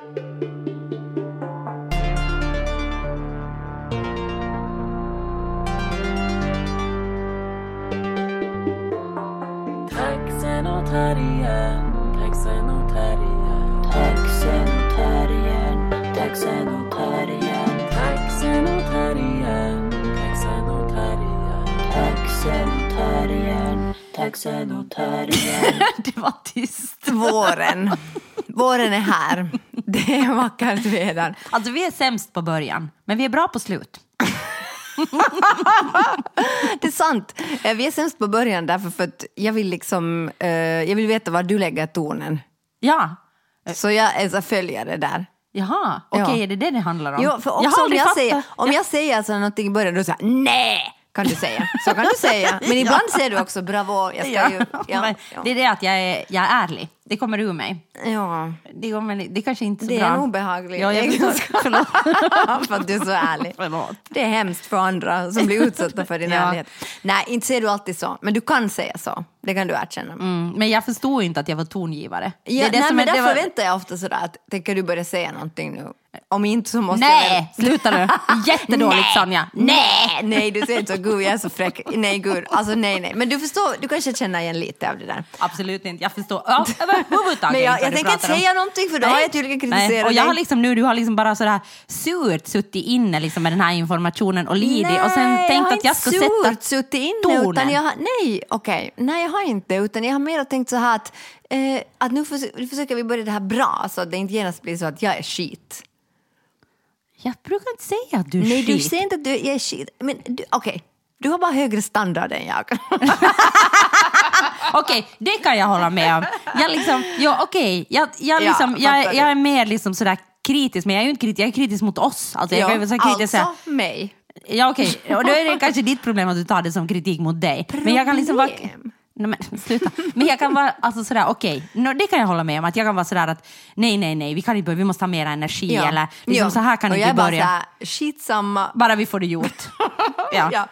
Taxen och terriern, taxen och terriern. Taxen och terriern, taxen och terriern, Taxen och terriern, taxen och terriern. taxen och terriern, taxen och terriern. Det var tyst. Våren. Våren är här. Det är vackert väder. Alltså vi är sämst på början, men vi är bra på slut. Det är sant. Eh, Vi är sämst på början därför för att jag vill liksom, eh, jag vill veta var du lägger tonen. Ja. Så jag alltså, följer det där. Jaha, okej, Ja. är det det det handlar om? Jo, för jag också har om jag, fattat. säger, om jag säger alltså någonting i början, då säger jag nej, kan du säga. Så kan du säga. Men ibland säger du också bravo. Jag ska Ja, ju, ja, ja. Det är det att jag är, jag är ärlig. Det kommer ur mig. ja. Det, kommer, det kanske inte är så Det bra. är en obehaglig Ja, egenskap. för att du är så ärlig. Förlåt. Det är hemskt för andra som blir utsatta för din Ja. ärlighet. Nej, inte säger du alltid så. Men du kan säga så. Det kan du erkänna. Mm, men jag förstod inte att jag var tongivare. Ja, det är det nej, men är, det därför var- väntar jag ofta sådär att tänker du börja säga någonting nu? Om inte så måste Nej, jag väl... sluta nu. Jättedåligt Nej. Sonja. Nej, nej, du säger inte så. Gud, jag är så fräck. Nej, gud. Alltså nej, nej. Men du förstår, du kanske känner igen lite av det där. Absolut inte. Jag förstår ja, överhuvudtaget Men jag, jag du tänker inte pratar om. säga någonting för då har jag tydligen kritiserat Nej, Och jag har liksom nu, du har liksom bara sådär surt suttit inne liksom med den här informationen och lidit och sen tänkt att jag ska jag har sätta surt suttit inne tonen. utan jag har, nej, okej, nej jag har inte utan jag har mer tänkt så här att, eh, att nu, försöker, nu försöker vi börja det här bra så att det inte genast blir så att jag är skit. Jag brukar inte säga att du är Nej, du skit. säger inte att du är skit. Men du- okej, du har bara högre standard än jag. Okej, det kan jag hålla med om. Jag liksom, ja, okej, jag, jag, Ja, liksom, jag, jag är du. mer liksom sådär kritisk, men jag är ju inte kritisk, jag är kritisk mot oss. Alltså, jag så kritisk, alltså såhär- mig. Ja okej, och då är det kanske ditt problem att du tar det som kritik mot dig. Men jag kan liksom vara... Nej, men sluta. Men jag kan vara alltså sådär, okej, nå, det kan jag hålla med om. Att jag kan vara sådär att nej, nej, nej, vi kan inte börja, vi måste ha mer energi eller liksom Ja. så här kan och inte jag är börja. bara så här, skitsamma. Bara vi får det gjort. ja. Ja.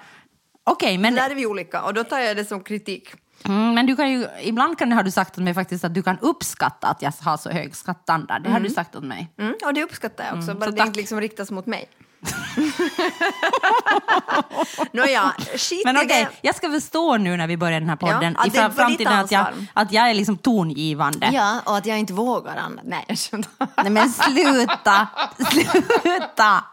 Okej, men, Där är vi olika och då tar jag det som kritik. mm, men du kan ju, ibland kan, har du sagt åt mig faktiskt att du kan uppskatta att jag har så hög standard. Det har du sagt åt mig. Mm, och det uppskattar jag också, bara så det tack. inte liksom riktas mot mig. Nåja, skit Men okej, det. jag ska förstå nu när vi börjar den här podden Ja, i fram- framtiden att jag, att jag är liksom tongivande. Ja, och att jag inte vågar annat. Nej. Nej men sluta! Sluta!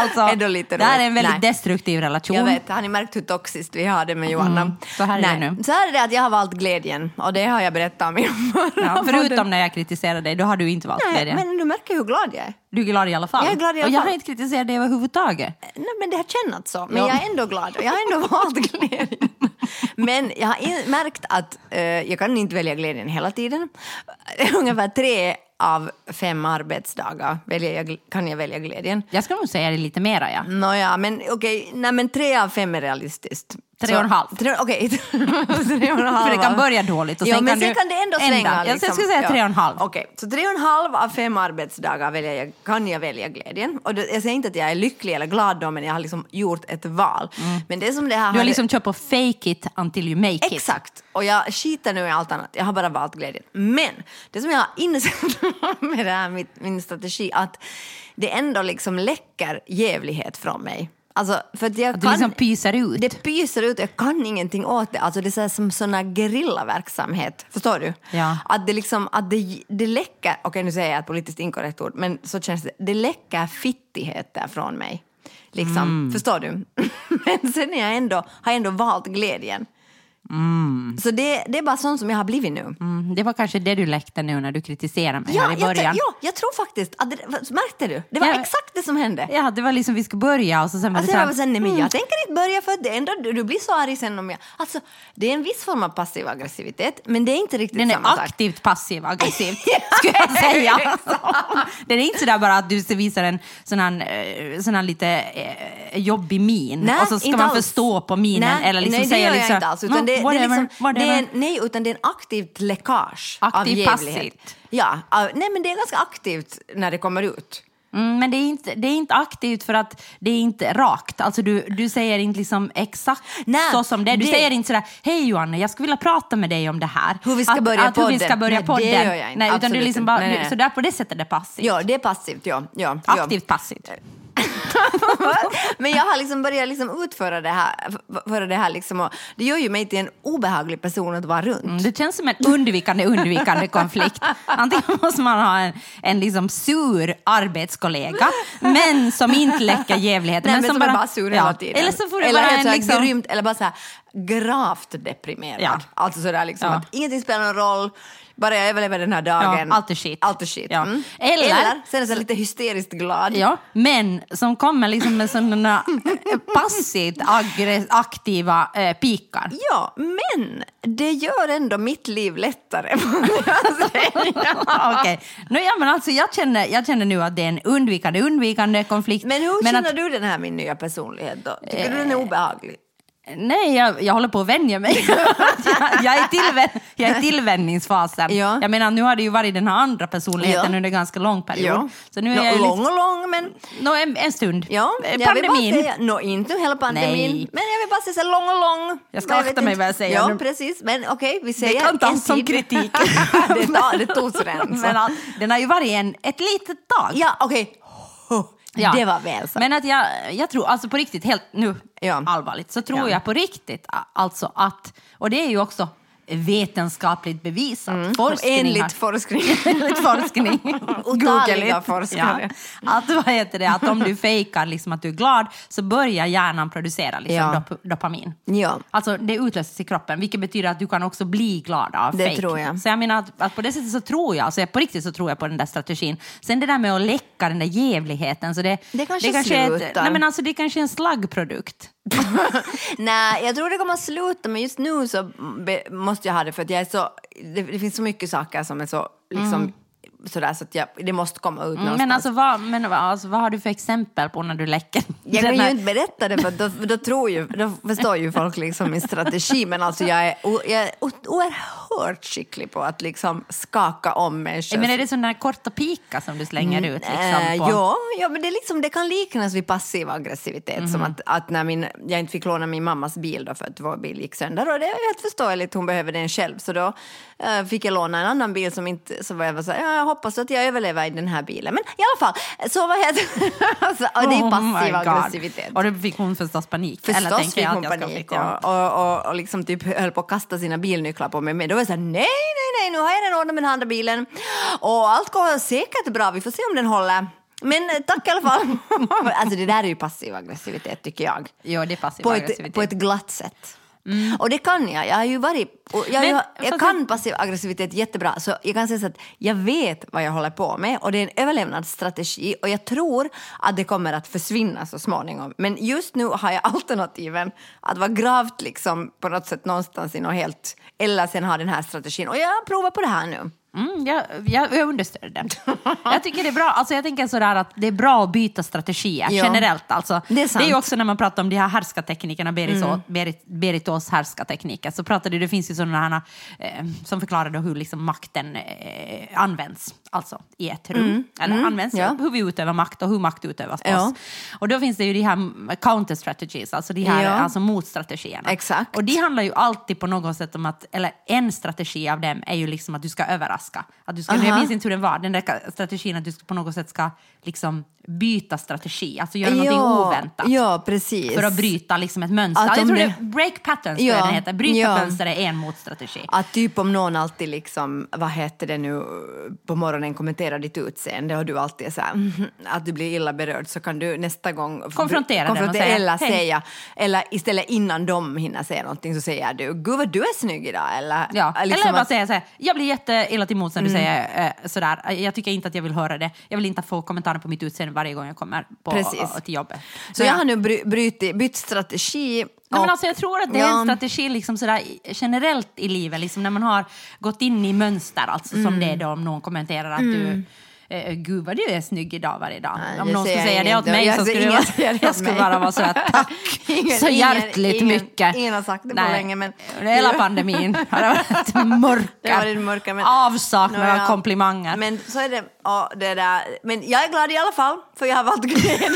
Alltså, det här är en väldigt Nej. destruktiv relation. Jag vet, har ni märkt hur toxiskt vi har det med Johanna? Mm, så här är det nu. Så här är det att jag har valt glädjen och det har jag berättat om i Ja, förutom när jag kritiserar dig, då har du inte valt Nej, glädjen. men du märker hur glad jag är. Du är glad i alla fall. Jag är glad i alla och jag har inte kritiserat dig överhuvudtaget. Nej, men det har kännats så. Men Ja. jag är ändå glad och jag har ändå valt glädjen. Men jag har märkt att eh, jag kan inte välja glädjen hela tiden. Ungefär tre av fem arbetsdagar väljer jag, kan jag välja glädjen. Jag ska nog säga det lite mera, ja. Nåja, men okej, nej men tre av fem är realistiskt. Tre och en halv. Tre, okej, tre och en halv. För det kan börja dåligt och ja, sen men kan sen du kan det ändå svänga. Jag- jag liksom. skulle säga Ja. tre och en halv. Okej, så tre och en halv av fem arbetsdagar väljer jag, kan jag välja glädjen. Och det, jag säger inte att jag är lycklig eller glad då, men jag har liksom gjort ett val. Men det som det här... Mm. Du har liksom kört på fake it until you make it. Exakt. Och jag skiter nu i allt annat. Jag har bara valt glädjen. Men det som jag har insett med det här, min strategi, att det ändå liksom läcker jävlighet från mig. Alltså, för att jag Att du liksom pyser ut. Det pyser ut, jag kan ingenting åt det. Alltså det är så som såna gerillaverksamhet. Förstår du? Ja. Att det liksom, att det, det läcker, okej nu säger jag ett politiskt inkorrekt ord, men så känns det. Det läcker fittigheter från mig. Liksom, Mm. förstår du? men sen är jag ändå, har jag ändå valt glädjen. Så det, det är bara sånt som jag har blivit nu. Mm, det var kanske det du läckte nu när du kritiserade mig Ja, här i jag, början. ja, jag tror faktiskt att det, märkte du? Det var Ja. exakt det som hände. Ja, det var liksom vi skulle börja och så sen var Alltså det jag så här, så här, nej men mm, jag tänker inte börja för det ändå, du, du blir så arg sen om jag... Alltså, det är en viss form av passiv aggressivitet, men det är inte riktigt Den är samma sak. aktivt passiv aggressiv, skulle jag säga. Den är inte sådär bara att du visar en sån här, eh, sån här lite eh, jobbig min Nej, och så ska man alls. förstå på minen nej, eller liksom nej, det säga gör liksom, jag inte alls. Utan "No, det, det, är whatever, liksom, whatever." det är en, nej, utan det är en aktivt läckage av Aktiv jävlighet. passivt. Ja, av- nej men det är ganska aktivt när det kommer ut. Mm, men det är, inte, det är inte aktivt för att det är inte rakt. Alltså du, du säger inte liksom exakt Nej, så som det är. Du det- säger inte sådär, hej Johanna, jag skulle vilja prata med dig om det här. Hur vi ska att, börja att hur vi ska podden. börja Nej, podden. det gör jag inte. Nej, utan du liksom bara, Nej, nej. Så där på det sättet är det passivt. Ja, det är passivt. Ja, ja, ja. Aktivt passivt. Men jag har liksom börjat liksom utföra det här, för det här liksom, och det gör ju mig till en obehaglig person att vara runt. Mm, Det känns som en undvikande, undvikande konflikt. Antingen måste man ha en, en liksom sur arbetskollega, men som inte läcker jävligheter. Nej, men som, är bara sur hela tiden. Eller så får eller bara en liksom... grymt, eller bara så här gravt deprimerad. Ja. Alltså sådär liksom Ja. att ingenting spelar någon roll, bara jag överlever den här dagen. Ja, allt är skit. Allt är skit. Ja. Mm. Eller- Eller, sen är jag lite hysteriskt glad. Ja, men som kommer liksom med sådana eh, passivt aktiva eh, pikar. Ja, men det gör ändå mitt liv lättare. Okej. Nu, ja, men alltså, jag, känner, jag känner nu att det är en undvikande, undvikande konflikt. Men hur Men känner att- du den här min nya personlighet då? Tycker du den är obehaglig? Nej, jag, jag håller på att vänja mig. jag, jag, är tillvän, jag är tillvänjningsfasen. Ja. Jag menar, nu har det ju varit den här andra personligheten Ja. under ganska lång period. Ja. Så nu är jag lång och lång, men nå, en, en stund. ja, Pandemin. säga, nå, inte hela pandemin, Nej. men jag vill bara säga så lång och lång. Jag ska Men akta mig vad jag säger Ja, nu. precis, men okej, vi säger kan tas som kritik. det, det togs redan. Men den har ju varit en, ett litet tag. Ja, okej. Ja. Det var väl så. Men att jag, jag tror, alltså på riktigt, helt nu Ja. allvarligt, så tror Ja. jag på riktigt alltså att, och det är ju också vetenskapligt bevisat, forskning har- Enligt forskning. Enligt forskning. Otaliga forskare. Ja. Att, vad heter det, att om du fejkar liksom att du är glad så börjar hjärnan producera liksom Ja. dop, dopamin. Ja. Alltså det utlöses i kroppen, vilket betyder att du kan också bli glad av Det fake. tror jag. Så jag menar att, att på det sättet så tror jag, alltså på riktigt så tror jag på den där strategin. Sen det där med att läcka den där jävligheten, så det, Det kanske är ett, slutar. nej men alltså det kanske är en slaggprodukt. Nej, jag tror det kommer att sluta, men just nu så måste jag ha det för att jag är så, det, det finns så mycket saker som är så, liksom, sådär så att jag, det måste komma ut Mm, någonstans. men alltså vad, men alltså vad har du för exempel på när du läcker? Jag kan ju inte berätta det för då, då, tror ju, då förstår ju folk liksom min strategi men alltså jag är, o, jag är o- oerhört skicklig på att liksom skaka om människor. Men är det sådana korta pika som du slänger ut? Liksom, Eh, på? ja, ja, men det, är liksom, det kan liknas vid passiv aggressivitet. Som Mhm. att, att när min, jag inte fick låna min mammas bil då för att vår bil gick sönder. Och det är helt förståeligt, hon behöver den själv. Så då eh, fick jag låna en annan bil som inte... Så var jag så här, ja, jag hoppas att jag överlever i den här bilen. Men i alla fall, så vad heter alltså, och det är Oh passiv God. aggressivitet. Och då fick hon förstås panik. Eller Förstås tänker fick hon panik ja. och, och, och, och liksom typ höll på att kasta sina bilnycklar på mig. Men då var så här, nej, nej, nej, nu har jag redan ordnat med den andra bilen. Och allt går säkert bra, vi får se om den håller. Men eh, tack i alla fall. alltså det där är ju passiv aggressivitet tycker jag. Jo, det är passiv På aggressivitet. ett, på ett glatt sätt. Och det kan jag. Jag har ju varit... Jag, Men, jag kan passiv aggressivitet jättebra. Så jag kan säga så att jag vet vad jag håller på med och det är en överlevnadsstrategi och jag tror att det kommer att försvinna så småningom. Men just nu har jag alternativen att vara gravt liksom på något sätt någonstans i något helt eller sen ha den här strategin. Och jag provar på det här nu. Mm, jag, jag, jag understöder den. Jag tycker det är bra. Alltså jag tänker sådär att det är bra att byta strategier Ja. generellt. Alltså. Det är sant. ju också när man pratar om de här härskarteknikerna, Berit, mm. Berit, Berit Ås härskartekniker, så pratade det finns ju sådana här eh, som förklarar hur liksom makten eh, används, alltså i ett rum. Eller används, Mm. Ja. hur vi utövar makt och hur makt utövas på Ja. oss. Och då finns det ju de här counter strategies, alltså de här Ja. alltså motstrategierna. Exakt. Och de handlar ju alltid på något sätt om att, eller en strategi av dem är ju liksom att du ska överraska. Att du ska, jag Aha. minns inte hur den var, den där strategin att du på något sätt ska liksom byta strategi, alltså göra någonting oväntat. Ja, precis. För att bryta liksom ett mönster. Att jag tror det- det, break patterns Ja, tror jag det heter. Bryta ja. mönster är en motstrategi. Att typ om någon alltid liksom, vad heter det nu, på morgonen kommenterar ditt utseende och du alltid är så här, "Mhm", att du blir illa berörd så kan du nästa gång Konfrontera den och konfrontera säga, eller "Hej." säga, eller istället innan de hinner säga någonting så säger du, gud vad du är snygg idag eller, Ja. liksom Eller bara att- Mm. säga så här, jag blir jätteilla till mods när du säger eh, sådär. Jag tycker inte att jag vill höra det. Jag vill inte få kommentarer på mitt utseende varje gång jag kommer på, Precis. till jobbet. Så jag har nu bry, bryt, bytt strategi. Nej, men alltså, jag tror att det är Ja. en strategi liksom sådär, generellt i livet, liksom när man har gått in i mönster, alltså som Mm. det är då om någon kommenterar att du eh, gud vad du är snygg idag varje dag. Nej, Om någon skulle säga det åt mig Jag så skulle jag, jag åt skulle bara vara så här, tack Ingen- så hjärtligt ingen- mycket. ingen har sagt det på Nej, länge, men- Hela pandemin har det varit mörker. Det har varit mörker, men- Avsaknad av komplimanger. Men så är det. Och det där. Men jag är glad i alla fall, för jag har valt glädjen.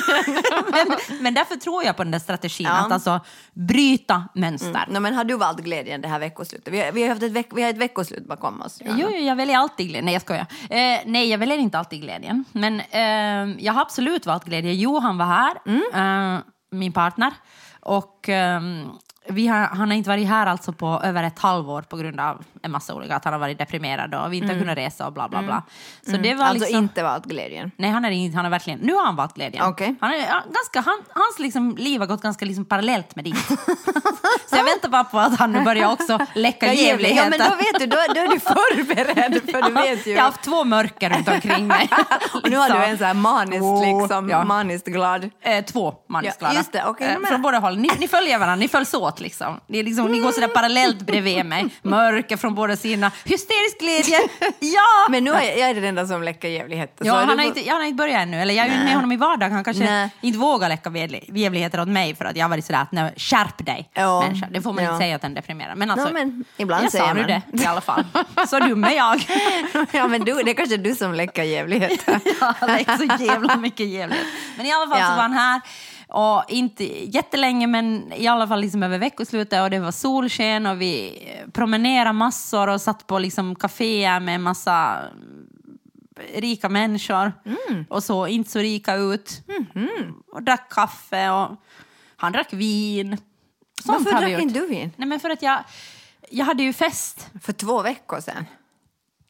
men, men därför tror jag på den där strategin, Ja. att alltså bryta mönster. no, men har du valt glädjen det här veckoslutet? Vi har, vi har, haft ett, veck, vi har ett veckoslut bakom oss. Johanna. Jo, jo, jag väljer alltid glädjen. Nej, jag skojar. Eh, nej, jag väljer inte alltid glädjen. Men eh, jag har absolut valt glädje. Johan var här, eh, min partner. Och ehm, vi har, han har inte varit här alltså på över ett halvår på grund av en massa olika, att han har varit deprimerad och vi inte har kunnat resa och bla bla bla. Så det var Alltså liksom... inte valt glädjen. Nej, han är inte, han är verkligen, nu har han valt glädjen. Okej. Han är, ja, ganska, han, hans liksom, liv har gått ganska liksom parallellt med ditt. så jag väntar bara på att han nu börjar också läcka Ja, jävligheter. men då vet du, då, då är du förberedd, för du vet ju. Jag har haft två mörker runt omkring mig. Och nu har du Liksom. en så här maniskt, liksom, ja. maniskt glad. Eh, två manisglada. Ja, just det, okej, eh, från båda håll. Ni, ni följer varandra, ni följs åt liksom. Ni, liksom, ni går sådär parallellt bredvid mig. Mörker från båda sidorna. Hysterisk glädje! Ja! Men nu är jag, jag är den enda som läcker jävligheter. Ja, han, har inte, han har inte börjat ännu. Eller jag är ju med honom i vardag. Han kanske Nej. inte vågar läcka jävlig- jävligheter åt mig för att jag har varit sådär att nej, skärp dig Ja. människa. Det får man Ja. inte säga att en deprimerad. Men alltså, Ja, men ibland jag säger sa man. det i alla fall. Så dum är jag. ja, men du, det är kanske du som läcker jävligheter. Ja, det är så jävla mycket jävligt. Men i alla fall Ja. så var han här. Och inte jättelänge, men i alla fall liksom över veckoslutet. Och det var solsken och vi promenerade massor och satt på liksom kaféer med massa rika människor. Mm. Och så inte så rika ut. Mm-hmm. Och drack kaffe och han drack vin. Sånt Varför drack inte du vin? Nej, men för att jag, jag hade ju fest. För två veckor sedan.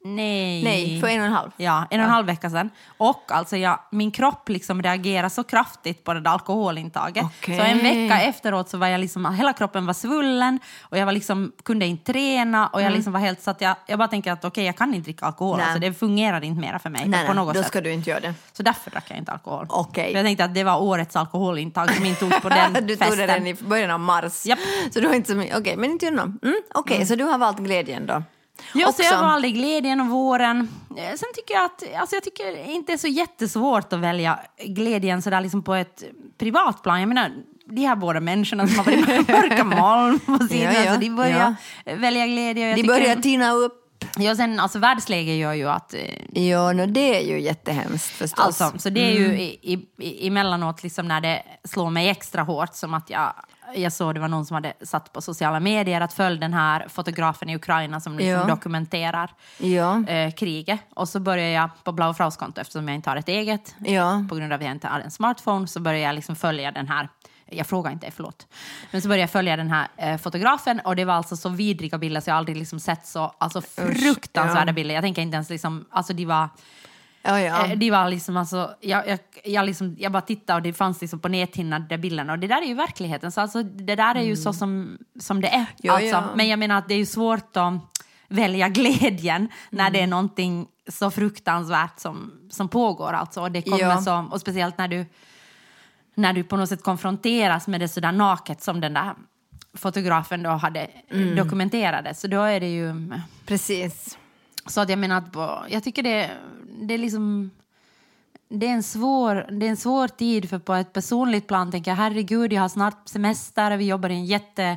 Nej. Nej, för en och en halv. Ja, en och en halv vecka sedan. Och alltså jag, min kropp liksom reagerar så kraftigt på det där alkoholintaget. Okej. Så en vecka efteråt så var jag liksom, hela kroppen var svullen och jag var liksom, kunde inte träna och jag liksom var helt så att jag, jag bara tänker att okej jag kan inte dricka alkohol, Nej. alltså, det fungerar inte mera för mig Nej, på nej, något då sätt. ska du inte göra det. Så därför drack jag inte alkohol. För Jag tänkte att det var årets alkoholintag som inte togs på den du festen. tog det redan i början av mars. Japp. Så du har inte så mycket, okej, men inte någon. Mm, okej, så du har valt glädjen då? Ja, så jag valde glädjen och våren. Eh, Sen tycker jag att alltså jag tycker inte det är så jättesvårt att välja glädjen sådär liksom på ett privat plan. Jag menar, de här båda människorna som har varit med mörka moln på sidan, Ja, ja, så de börjar välja glädje. De börjar tina upp. Ja, sen, alltså världsläget gör ju att eh, Ja, no, det är ju jättehemskt förstås. Alltså, så det är Mm. ju i, i, emellanåt liksom när det slår mig extra hårt som att jag, jag såg det var någon som hade satt på sociala medier att följa den här fotografen i Ukraina som liksom Ja. dokumenterar Ja. eh, kriget. Och så började jag på Blau Fraus konto eftersom jag inte har ett eget Ja. på grund av att jag inte har en smartphone så började jag liksom följa den här jag frågar inte, förlåt. Men så började jag följa den här eh, fotografen och det var alltså så vidriga bilder så jag aldrig liksom sett så alltså, fruktansvärda ja. bilder. Jag tänker inte ens liksom, alltså de var Ja, ja. Eh, Det var liksom alltså, jag, jag, jag, liksom, jag bara tittade och det fanns liksom på näthinnan de där bilderna och det där är ju verkligheten. Så alltså, det där är ju så som, som det är. Mm. Ja, alltså. ja. Men jag menar att det är ju svårt att välja glädjen när det är Mm. någonting så fruktansvärt som, som pågår. Alltså. Och, det kommer som, och speciellt när du, när du på något sätt konfronteras med det sådär naket som den där fotografen då hade Mm. dokumenterade. Så då är det ju... Precis. Så att jag menar att jag tycker det, det är liksom det är, en svår, det är en svår tid för på ett personligt plan tänker jag. Herregud jag har snart semester vi jobbar i en jätte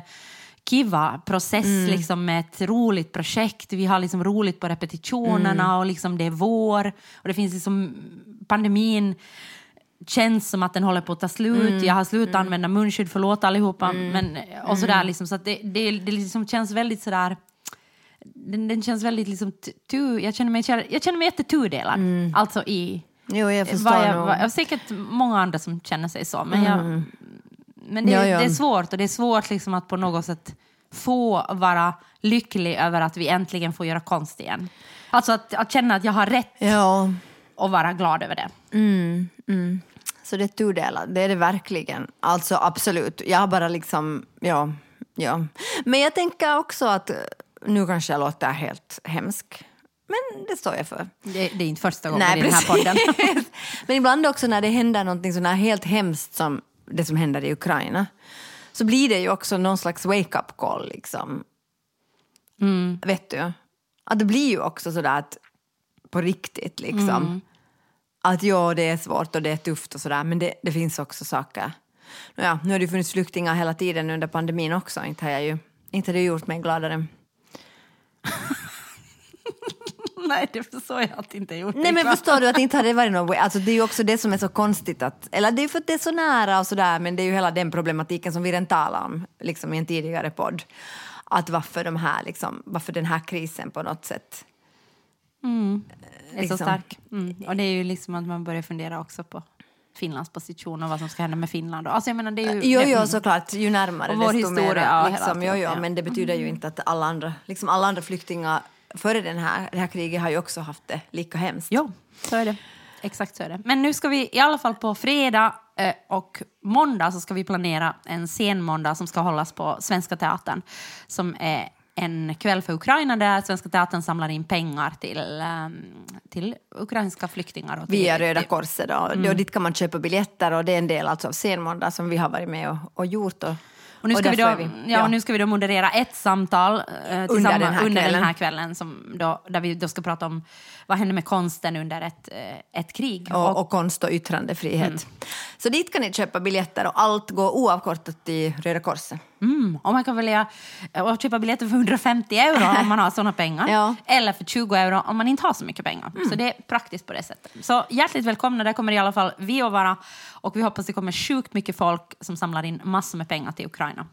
kiva process liksom med ett roligt projekt. Vi har liksom roligt på repetitionerna och liksom det är vår. Och det finns liksom pandemin känns som att den håller på att ta slut. Jag har slutat använda munskydd, förlåt allihopa. Men, och sådär liksom, så det, det, det liksom känns väldigt sådär den, den känns väldigt liksom tu, jag känner mig, jag känner mig jättetudelad. Alltså i Jo, jag förstår vad jag, vad, jag säkert många andra som känner sig så. Men, jag, men det, Ja, ja. det är svårt och det är svårt liksom att på något sätt få vara lycklig över att vi äntligen får göra konst igen. Alltså att, att känna att jag har rätt Ja, och vara glad över det. så det är tudelat. Det är det verkligen. Alltså absolut. Jag har bara liksom, ja, ja. Men jag tänker också att, eh, nu kanske jag låter helt hemsk, men det står jag för. Det, det är inte första gången i den här podden. Men ibland också när det händer sådär helt hemskt som det som händer i Ukraina så blir det ju också någon slags wake-up call. Liksom. Mm. Vet du? Att det blir ju också sådär att på riktigt liksom. att ja, det är svårt och det är tufft och sådär, men det, det finns också saker. Ja, nu har det ju funnits flyktingar hela tiden under pandemin också, inte har jag ju inte har det gjort mig gladare. Nej, det förstår jag att inte gjort. Nej men förstår du att det inte hade varit något, alltså det är ju också det som är så konstigt att, eller det är för att det är så nära och sådär men det är ju hela den problematiken som vi redan talade om liksom i en tidigare podd. Att varför de här liksom, varför den här krisen på något sätt är så liksom- stark. Mm. Och det är ju liksom att man börjar fundera också på Finlands position och vad som ska hända med Finland. Alltså jag menar, det är ju, Jo, jo, såklart. Ju närmare desto historia, mer. ja, Liksom, jo, jo. Men det betyder ju inte att alla andra, liksom alla andra flyktingar före den här, det här kriget har ju också haft det lika hemskt. Jo, så är det. Exakt så är det. Men nu ska vi i alla fall på fredag eh, och måndag så ska vi planera en scenmåndag som ska hållas på Svenska Teatern. Som är en kväll för Ukraina där Svenska Teatern samlar in pengar till, ehm, till ukrainska flyktingar. Och till, Via Röda Korset. Då. Mm. Och dit kan man köpa biljetter och det är en del alltså av scenmåndag som vi har varit med och, och gjort. Och, Och nu, ska vi då, är ja, och nu ska vi då moderera ett samtal eh, Under den här under den här kvällen som då, där vi då ska prata om vad händer med konsten under ett, eh, ett krig. och, och konst och yttrandefrihet. Mm. Så dit kan ni köpa biljetter och allt går oavkortat till Röda Korset. Mm, och man kan välja att köpa biljetter för 150 euro om man har såna pengar. Ja. Eller för 20 euro om man inte har så mycket pengar. Så det är praktiskt på det sättet. Så hjärtligt välkomna, där kommer i alla fall vi att vara. Och vi hoppas det kommer sjukt mycket folk som samlar in massor med pengar till Ukraina.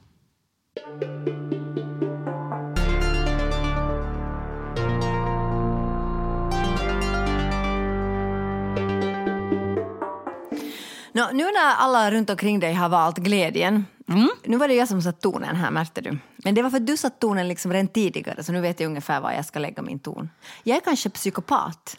Nå, nu när alla runt omkring dig har valt glädjen, Mm. nu var det jag som satt tonen här märkte du. Men det var för att du satt tonen liksom redan tidigare så nu vet jag ungefär var jag ska lägga min ton. Jag är kanske psykopat.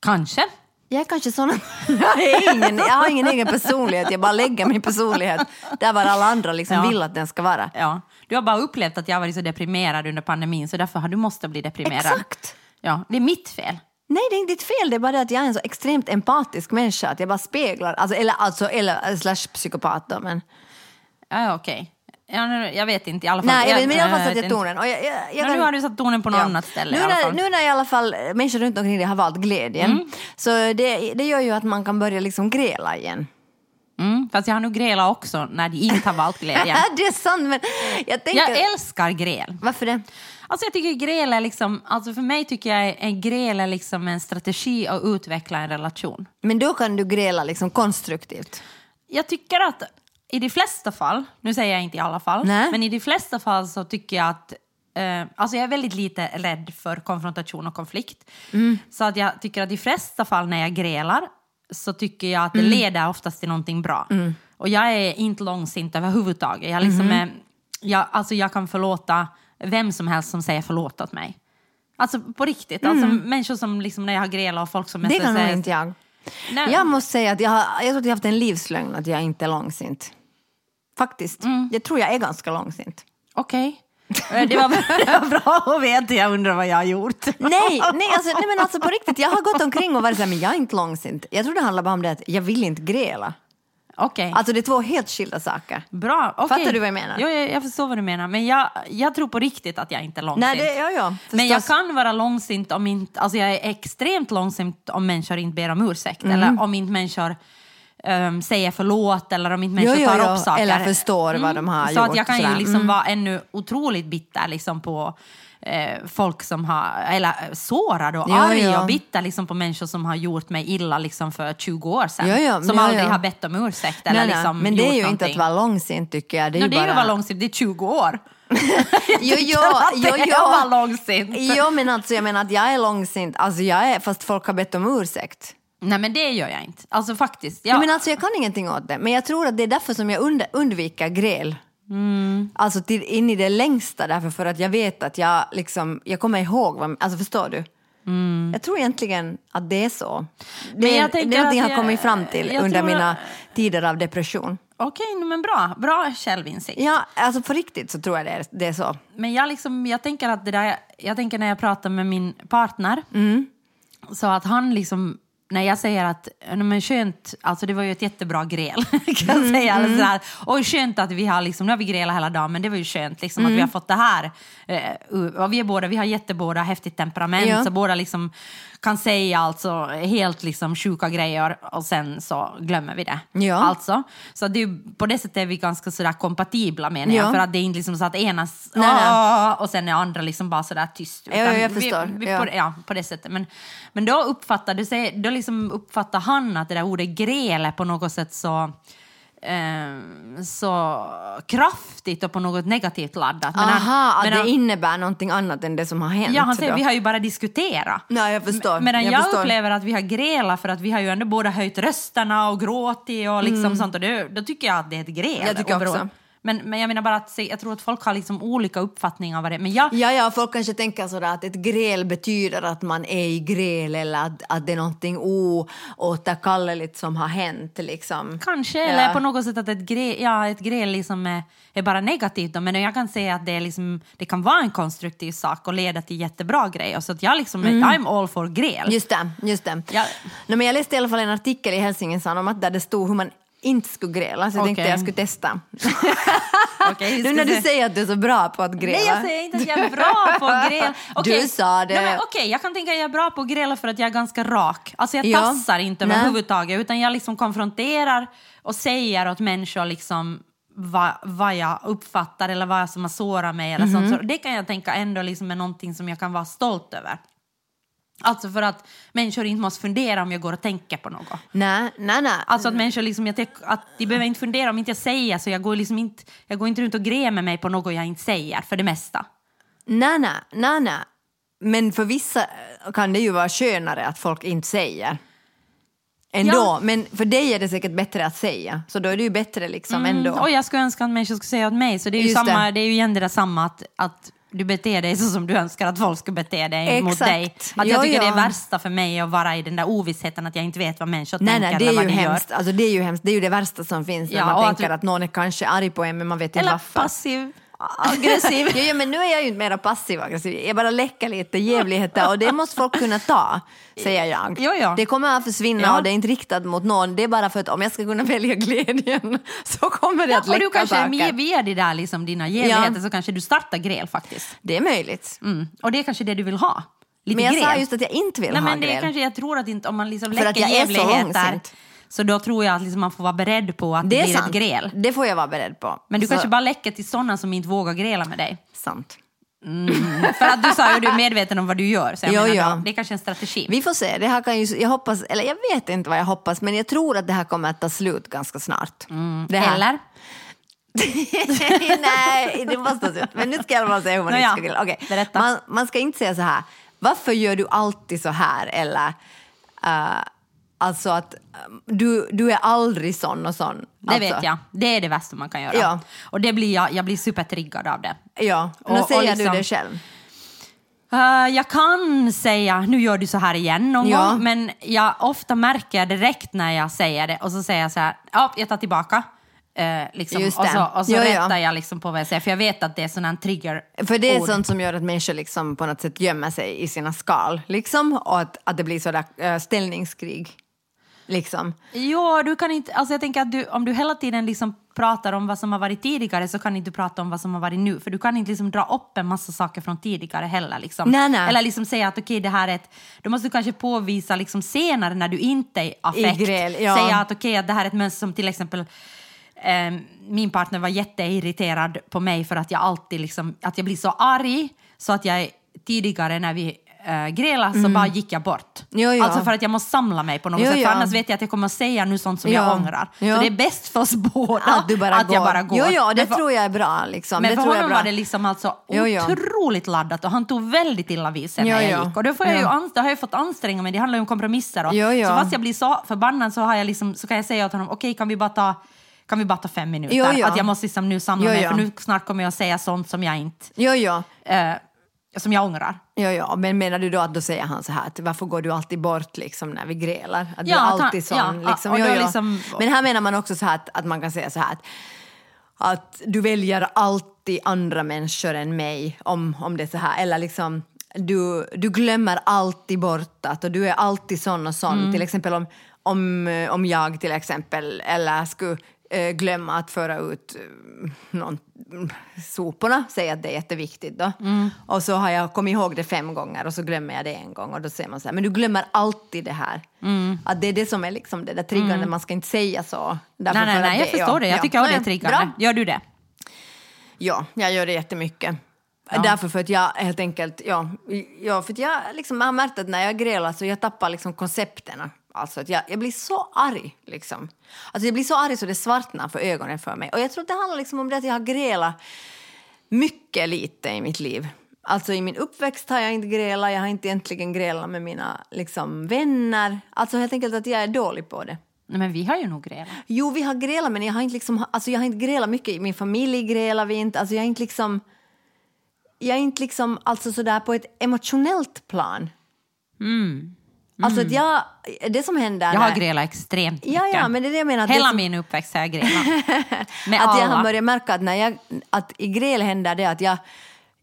Kanske. Jag är kanske sån jag, ingen, jag har ingen egen personlighet, jag bara lägger min personlighet där var alla andra liksom Ja. vill att den ska vara. Ja. Du har bara upplevt att jag har varit så deprimerad under pandemin så därför har du måste bli deprimerad. Exakt. Ja, det är mitt fel. Nej, det är inte ditt fel. Det är bara det att jag är en så extremt empatisk människa att jag bara speglar, alltså, eller, alltså, eller slash psykopat då, men... Ja, okej. Ja, nu- jag vet inte i alla fall. Nej, jag men i alla fall satte jag tonen. Och jag, jag, jag Ja, kan- nu har du satt tonen på något Ja. annat ställe Nu i alla när, fall. nu när i alla fall människor runt omkring dig har valt glädjen, Mm. så det, det gör ju att man kan börja liksom gräla igen. Mm, fast jag har nog grälat också när de inte har valt glädjen. det är sant, men jag tänker... Jag älskar gräl. Varför det? Alltså jag tycker gräl är liksom, alltså för mig tycker jag en gräl är liksom en strategi att utveckla en relation. Men då kan du gräla liksom konstruktivt. Jag tycker att i de flesta fall, nu säger jag inte i alla fall, Nej. men i de flesta fall så tycker jag att eh, alltså jag är väldigt lite rädd för konfrontation och konflikt. Mm. Så att jag tycker att i de flesta fall när jag grälar så tycker jag att det Mm. leder oftast till någonting bra. Och jag är inte långsint överhuvudtaget. Jag, liksom Mm-hmm. är, jag, alltså jag kan förlåta vem som helst som säger förlåt åt mig. Alltså på riktigt. Alltså, människor som liksom när jag har grälat och folk som Mm. Det kan nog säger- inte jag. Nej. Jag måste säga att jag, har, jag tror att jag har haft en livslögn att jag inte är långsint. Faktiskt. Mm. Jag tror jag är ganska långsint. Okej. Eh, Det, var, det var bra att veta, jag undrar vad jag har gjort. Nej, nej, alltså, nej men alltså på riktigt, jag har gått omkring och varit så här, men jag är inte långsint. Jag tror det handlar bara om det att jag vill inte gräla. Okej, Alltså det är två helt skilda saker. bra. okej. Fattar du vad jag menar? Jo, jag, jag förstår vad du menar. Men jag, jag tror på riktigt att jag inte är långsint. Nej, det, ja, ja, Men jag kan vara långsint om inte, alltså jag är extremt långsint om människor inte ber om ursäkt. Mm. Eller om inte människor ehm, säger förlåt eller om inte människor Jo, jo, tar upp saker. Mm. Eller förstår vad de har Så gjort att jag kan ju liksom Mm. vara ännu otroligt bitter liksom på eh, folk som har, eller eh, sårad och Jo, arg jo. och bitter liksom på människor som har gjort mig illa liksom för 20 år sedan. Jo, jo, som jo, aldrig har bett om ursäkt eller Nej, nej, liksom men det är ju inte någonting. att vara långsint tycker jag. Det är No, ju det är ju att vara långsint, det är 20 år. Jo, jo, jo, jo. vara långsint. Jo, men alltså jag menar att jag är långsint, alltså jag är, fast folk har bett om ursäkt. Nej men det gör jag inte. Alltså faktiskt. Ja. Jag, men alltså jag kan ingenting åt det. Men jag tror att det är därför som jag und undviker gräl. Mm. Alltså till, in i det längsta därför för att jag vet att jag liksom, jag kommer ihåg, vad, alltså förstår du? Jag tror egentligen att det är så. Det, Mm. Men jag är- det är någonting jag att har kommit jag- fram till jag under mina tider av depression. Okej, no, men bra. Bra självinsikt. Ja, alltså på riktigt så tror jag det är, det är så. Men jag, liksom, jag tänker att det där, jag tänker när jag pratar med min partner, Mm. så att han liksom, när jag säger att, "Nej, men skönt, alltså det var ju ett jättebra gräl, kan Mm, jag säga. Eller sådär. Och skönt att vi har, liksom, nu har vi grälat hela dagen, men det var ju skönt liksom, Mm. att vi har fått det här. Eh, vi är båda, vi har jättebåda häftigt temperament, Ja. så båda liksom kan säga alltså helt liksom sjuka grejer och sen så glömmer vi det. Ja. Alltså, så det är, på det sättet är vi ganska sådär kompatibla menar jag. Ja. För att det är inte liksom så att ena Nej, nej. Och sen är andra liksom bara sådär tyst. Ja, ja, jag vi, förstår. Vi, Ja. På, ja, på det sättet. Men, men då uppfattade då liksom uppfattar han att det där ordet gräl på något sätt så eh, så kraftigt och på något negativt laddat. Men han- Aha, att men det han- innebär någonting annat än det som har hänt. Ja, han säger då. vi har ju bara diskuterat. Nej, jag förstår. Medan jag, jag förstår. upplever att vi har grälat för att vi har ju ändå båda höjt rösterna och gråtit och liksom sånt. Och det, då tycker jag att det är ett gräl. Mm. Jag tycker också. Men, men jag menar bara att se, jag tror att folk har liksom olika uppfattningar av vad det är. Men jag, Ja, ja, folk kanske tänker sådär att ett gräl betyder att man är i gräl eller att, att det är någonting oåterkalleligt som har hänt. Liksom. Kanske, Ja. eller på något sätt att ett gräl, ja, ett gräl liksom är, är bara negativt. Då. Men jag kan säga att det, är liksom, det kan vara en konstruktiv sak och leda till jättebra grejer. Så att jag liksom, I'm all for gräl. Mm. Just det. Just det. Ja. Nej, men jag läste i alla fall en artikel i Helsingin Sanomat där det stod hur man inte skulle gräla, så jag tänkte Okej. jag skulle testa. Vi nu när du se. säger att du är så bra på att gräla. Nej, jag säger inte att jag är bra på att gräla. Okej. Du sa det. Okej, jag kan tänka att jag är bra på att gräla för att jag är ganska rak. Alltså jag Ja. tassar inte överhuvudtaget utan jag liksom konfronterar och säger åt människor liksom vad, vad jag uppfattar eller vad som har sårat mig eller Mhm. sånt. Så det kan jag tänka ändå liksom är någonting som jag kan vara stolt över. Alltså för att människor inte måste fundera om jag går och tänker på något. Nej, nej, nej. Alltså att människor liksom, jag att de behöver inte fundera om inte jag säger så jag går liksom inte, jag går inte runt och grämer mig på något jag inte säger för det mesta. nej, nej, nej, nej. Men för vissa kan det ju vara skönare att folk inte säger. Ändå. Ja. Men för dig är det säkert bättre att säga. Så då är det ju bättre liksom ändå. Och jag skulle önska att människor skulle säga åt mig. Så det är ju, Just samma, det. det. är ju igen det där samma att, att du beter dig så som du önskar att folk ska bete dig mot Exakt. dig. Att Ja, jag tycker ja. det är värsta för mig att vara i den där ovissheten att jag inte vet vad människor Nej, tänker nej, det eller är vad ju de gör. Alltså, det är ju hemskt. Det är ju det värsta som finns när Ja, man och att tänker vi- att någon är kanske arg på en men man vet inte Eller varför. passiv, aggressiv. Jo, jo, men nu är jag ju inte mera passiv aggressiv. Jag bara läcker lite jävligheter och det måste folk kunna ta, säger jag. Jo, ja. Det kommer att försvinna Ja. och det är inte riktat mot någon. Det är bara för att om jag ska kunna välja glädjen så kommer det Ja, att och du läcka kanske saker. via, via de där liksom, dina jävligheter Ja. så kanske du startar gräl faktiskt. Det är möjligt. Mm. Och det är kanske det du vill ha. Lite Men jag gräl. sa just att jag inte vill Nej, ha men det är gräl. kanske, jag tror att inte, om man liksom För att läcker jag är så jävligheter långsint. Så då tror jag att liksom man får vara beredd på att det, Det är blir sant. ett gräl. Det får jag vara beredd på. Men du Så- kanske bara läcker till sådana som inte vågar gräla med dig. Sant. För att du sa ju att du är medveten om vad du gör. Så jag Jo, menar ja. det är kanske en strategi. Vi får se. Det här kan ju, jag hoppas, eller jag vet inte vad jag hoppas, men jag tror att det här kommer att ta slut ganska snart. Det här. Eller? Nej, det måste ta slut. Men nu ska jag bara säga hur man Nå inte ska grilla. Okej. berätta. Man, man ska inte säga så här, varför gör du alltid så här? Eller eh, alltså att eh, du, du är aldrig sån och sån. Det alltså, vet jag. Det är det värsta man kan göra. Ja. Och det blir jag, jag blir supertriggad av det. Ja, och, och säger liksom- du det själv? Eh, jag kan säga, nu gör du så här igen någon Ja. gång, men jag ofta märker direkt när jag säger det och så säger jag så här, ja, jag tar tillbaka. Eh, liksom. Just och så, och så Ja, ja. rättar jag liksom på vad jag säger, för jag vet att det är här trigger För det är sånt som gör att människor liksom på något sätt gömmer sig i sina skal. Liksom, och att, att det blir sådär uh, ställningskrig. Liksom. Jo, du kan inte, alltså jag tänker att du, om du hela tiden liksom pratar om vad som har varit tidigare så kan inte du prata om vad som har varit nu. För du kan inte liksom dra upp en massa saker från tidigare heller. Liksom. Nej, nej. Eller liksom säga att okej, det här är ett... Då måste du kanske påvisa liksom senare när du inte är i affekt. gräl, ja. Säga att okej, att det här är ett mönster som till exempel eh, min partner var jätteirriterad på mig för att jag alltid liksom, att jag blir så arg så att jag tidigare när vi äh, grälade så bara gick jag bort. Mm. Jo, jo. Alltså för att jag måste samla mig på något Jo, sätt, för ja. annars vet jag att jag kommer säga nu sånt som Ja. jag ångrar. Ja. Så det är bäst för oss båda Att, du bara att går. jag bara går. Jo, jo, det för, tror jag är bra. Liksom. men det för tror honom var det liksom alltså Jo, jo. otroligt laddat och han tog väldigt illa vid sig Jo, när jag jo. gick. Och då, får jag ju Ja. då har jag fått anstränga mig, det handlar ju om kompromisser. Och, Jo, jo. Så fast jag blir så förbannad så, har jag liksom, så kan jag säga åt honom, okej kan vi bara ta kan vi bara ta fem minuter? Jo, jo. Att jag måste liksom nu samla Jo, mig jo. för nu snart kommer jag säga sånt som jag inte, Jo, jo. eh, som jag ångrar. Jo, jo, men menar du då att då säger han så här, att varför går du alltid bort liksom när vi grälar? Att du Ja, är han- alltid sån. ja, liksom. jo. liksom- Men här menar man också så här att, att man kan säga så här att, att du väljer alltid andra människor än mig om, om det är så här. Eller liksom, du, du glömmer alltid bort att och du är alltid sån och sån. Mm. Till exempel om, om, om jag till exempel, eller skulle eh, glömma att föra ut eh, någon, mm, soporna, säga att det är jätteviktigt då. Mm. Och så har jag kommit ihåg det fem gånger och så glömmer jag det en gång och då säger man så här, men du glömmer alltid det här. Mm. Att det är det som är liksom det där triggande, man ska inte säga så. Därför Nej, nej, nej, jag förstår ja, det. Jag ja. tycker att det är triggande. bra. Gör du det? Ja, jag gör det jättemycket. Ja. Därför för att jag helt enkelt, ja, ja för jag liksom, jag har märkt att när jag grälar så jag tappar liksom koncepterna. Alltså att jag, jag blir så arg liksom. Alltså jag blir så arg så det svartnar för ögonen för mig. Och jag tror att det handlar liksom om det att jag har grälat mycket lite i mitt liv. Alltså i min uppväxt har jag inte grälat, jag har inte egentligen grälat med mina liksom, vänner. Alltså helt enkelt att jag är dålig på det. Nej, men vi har ju nog grälat. Jo, vi har grälat, men jag har inte, liksom, alltså, jag har inte grälat mycket. I min familj grälar vi inte. Alltså, jag är inte liksom... Jag är inte liksom, alltså sådär på ett emotionellt plan. Alltså att jag, det som händer... Mm. Jag har grälat extremt mycket. Ja, ja, men det är det jag menar. att Hela som- min uppväxt har jag grälat. Med att jag har börjat märka att när jag, att i gräl händer det att jag,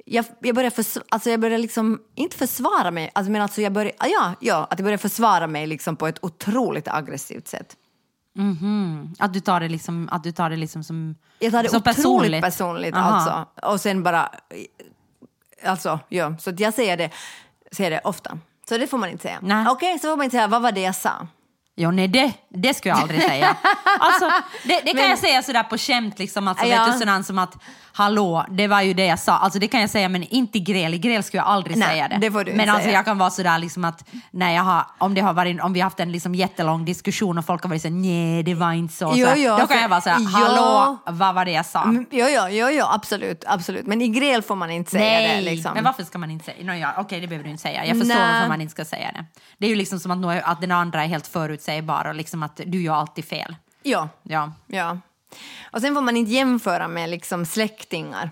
jag, jag börjar, förs, alltså jag börjar liksom, inte försvara mig, alltså, men alltså jag börjar, ja, ja, att jag börjar försvara mig liksom på ett otroligt aggressivt sätt. Att du tar det liksom, att du tar det liksom som Jag tar det så otroligt personligt. personligt, Aha. alltså. Och sen bara, alltså, ja, så jag säger det, säger det ofta. Så det får man inte säga. Okej, så får man inte säga, vad var det jag sa? Jo, nej, det, det skulle jag aldrig säga. Alltså, det, det kan Men- jag säga sådär på skämt, liksom, alltså, Ja. vet du, sådant som att hallå, det var ju det jag sa. Alltså, det kan jag säga, men inte gräl. I gräl skulle jag aldrig Nej, säga det. det men alltså, säga. jag kan vara sådär liksom att när jag har, om, det har varit, om vi har haft en liksom jättelång diskussion och folk har varit såhär, nej det var inte så. Jo, jo, då kan jag vara såhär, hallå, vad var det jag sa? Mm, Jo, jo, jo, jo, absolut, absolut. Men i gräl får man inte säga Nej, det. Liksom. men varför ska man inte säga no, ja, Okej, det behöver du inte säga. Jag förstår Nej. varför man inte ska säga det. Det är ju liksom som att, att den andra är helt förutsägbar och liksom att du gör alltid fel. Ja, Ja. ja. Och sen får man inte jämföra med liksom släktingar.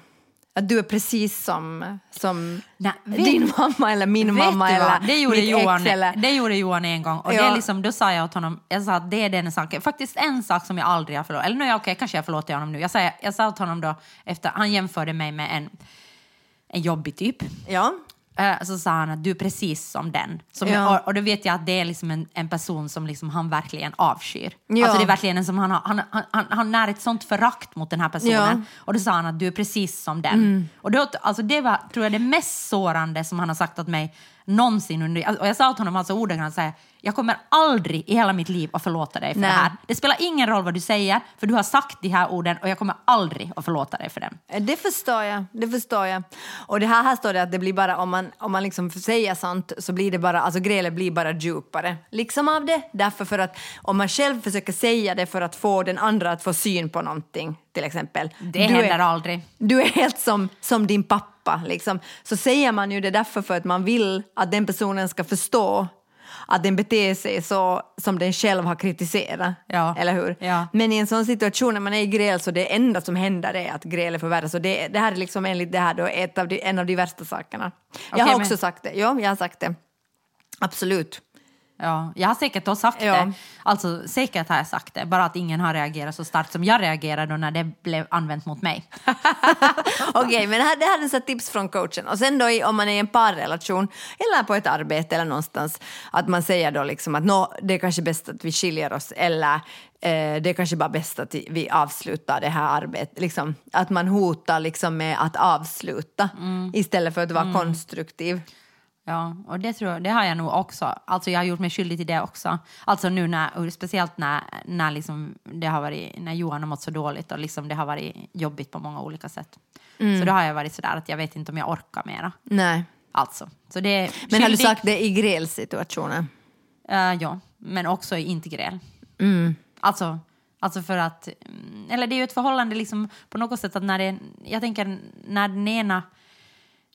Att du är precis som, som Nej, vet- din mamma eller min mamma eller det gjorde, mitt Johan, ex. Eller... det gjorde Johan en gång. Och Ja. det liksom, då sa jag åt honom, jag sa att det är den saken, faktiskt en sak som jag aldrig har förlåtit. Eller nu, okej, kanske jag förlåter honom nu. Jag sa, jag sa åt honom då, efter, han jämförde mig med en, en jobbig typ. Ja. Eh, så sa han att du är precis som den. Som Ja. och, och då vet jag att det är liksom en, en person som liksom han verkligen avskyr. Ja. Alltså det är verkligen en som han har, han, han, han, han när ett sånt förakt mot den här personen. Ja. Mm. Och då sa han att du är precis som den. Och då, alltså det var, tror jag, det mest sårande som han har sagt åt mig någonsin. Under, och jag sa åt honom alltså ordagrant så här, jag kommer aldrig i hela mitt liv att förlåta dig för Nej. det här. Det spelar ingen roll vad du säger, för du har sagt de här orden och jag kommer aldrig att förlåta dig för den. Det förstår jag. Det förstår jag. Och det här, här står det att det blir bara, om man, om man liksom säger sånt så blir det bara, alltså grälet blir bara djupare. Liksom av det. Därför för att om man själv försöker säga det för att få den andra att få syn på någonting, till exempel. Det du händer är, aldrig. Du är helt som, som din pappa, liksom. Så säger man ju det därför för att man vill att den personen ska förstå att den beter sig så som den själv har kritiserat. Ja. Eller hur? Ja. Men i en sån situation när man är i gräl så det enda som händer är att grälet förvärras. Och det, det här är liksom enligt det här då ett av de, en av de värsta sakerna. jag Okej, har men- också sagt det. Ja, jag har sagt det. Absolut. Ja, jag har säkert då sagt Ja. det. Alltså säkert har jag sagt det, bara att ingen har reagerat så starkt som jag reagerade när det blev använt mot mig. Okej, men det här, det här är så tips från coachen. Och sen då i, om man är i en parrelation eller på ett arbete eller någonstans att man säger då liksom att nå, det är kanske bäst att vi skiljer oss eller eh, det är kanske bara bäst att vi avslutar det här arbetet. Liksom, att man hotar liksom med att avsluta istället för att vara konstruktiv. Ja, och det, tror jag, det har jag nog också. Alltså jag har gjort mig skyldig till det också. Alltså nu när, speciellt när, när, liksom det har varit, när Johan har mått så dåligt och liksom det har varit jobbigt på många olika sätt. Så då har jag varit sådär att jag vet inte om jag orkar mera. Nej. Alltså. Så det Men har du sagt det i grälsituationer? Eh, ja, men också i integrell. Alltså, alltså för att, mm, eller det är ju ett förhållande liksom på något sätt att när det, jag tänker när den ena,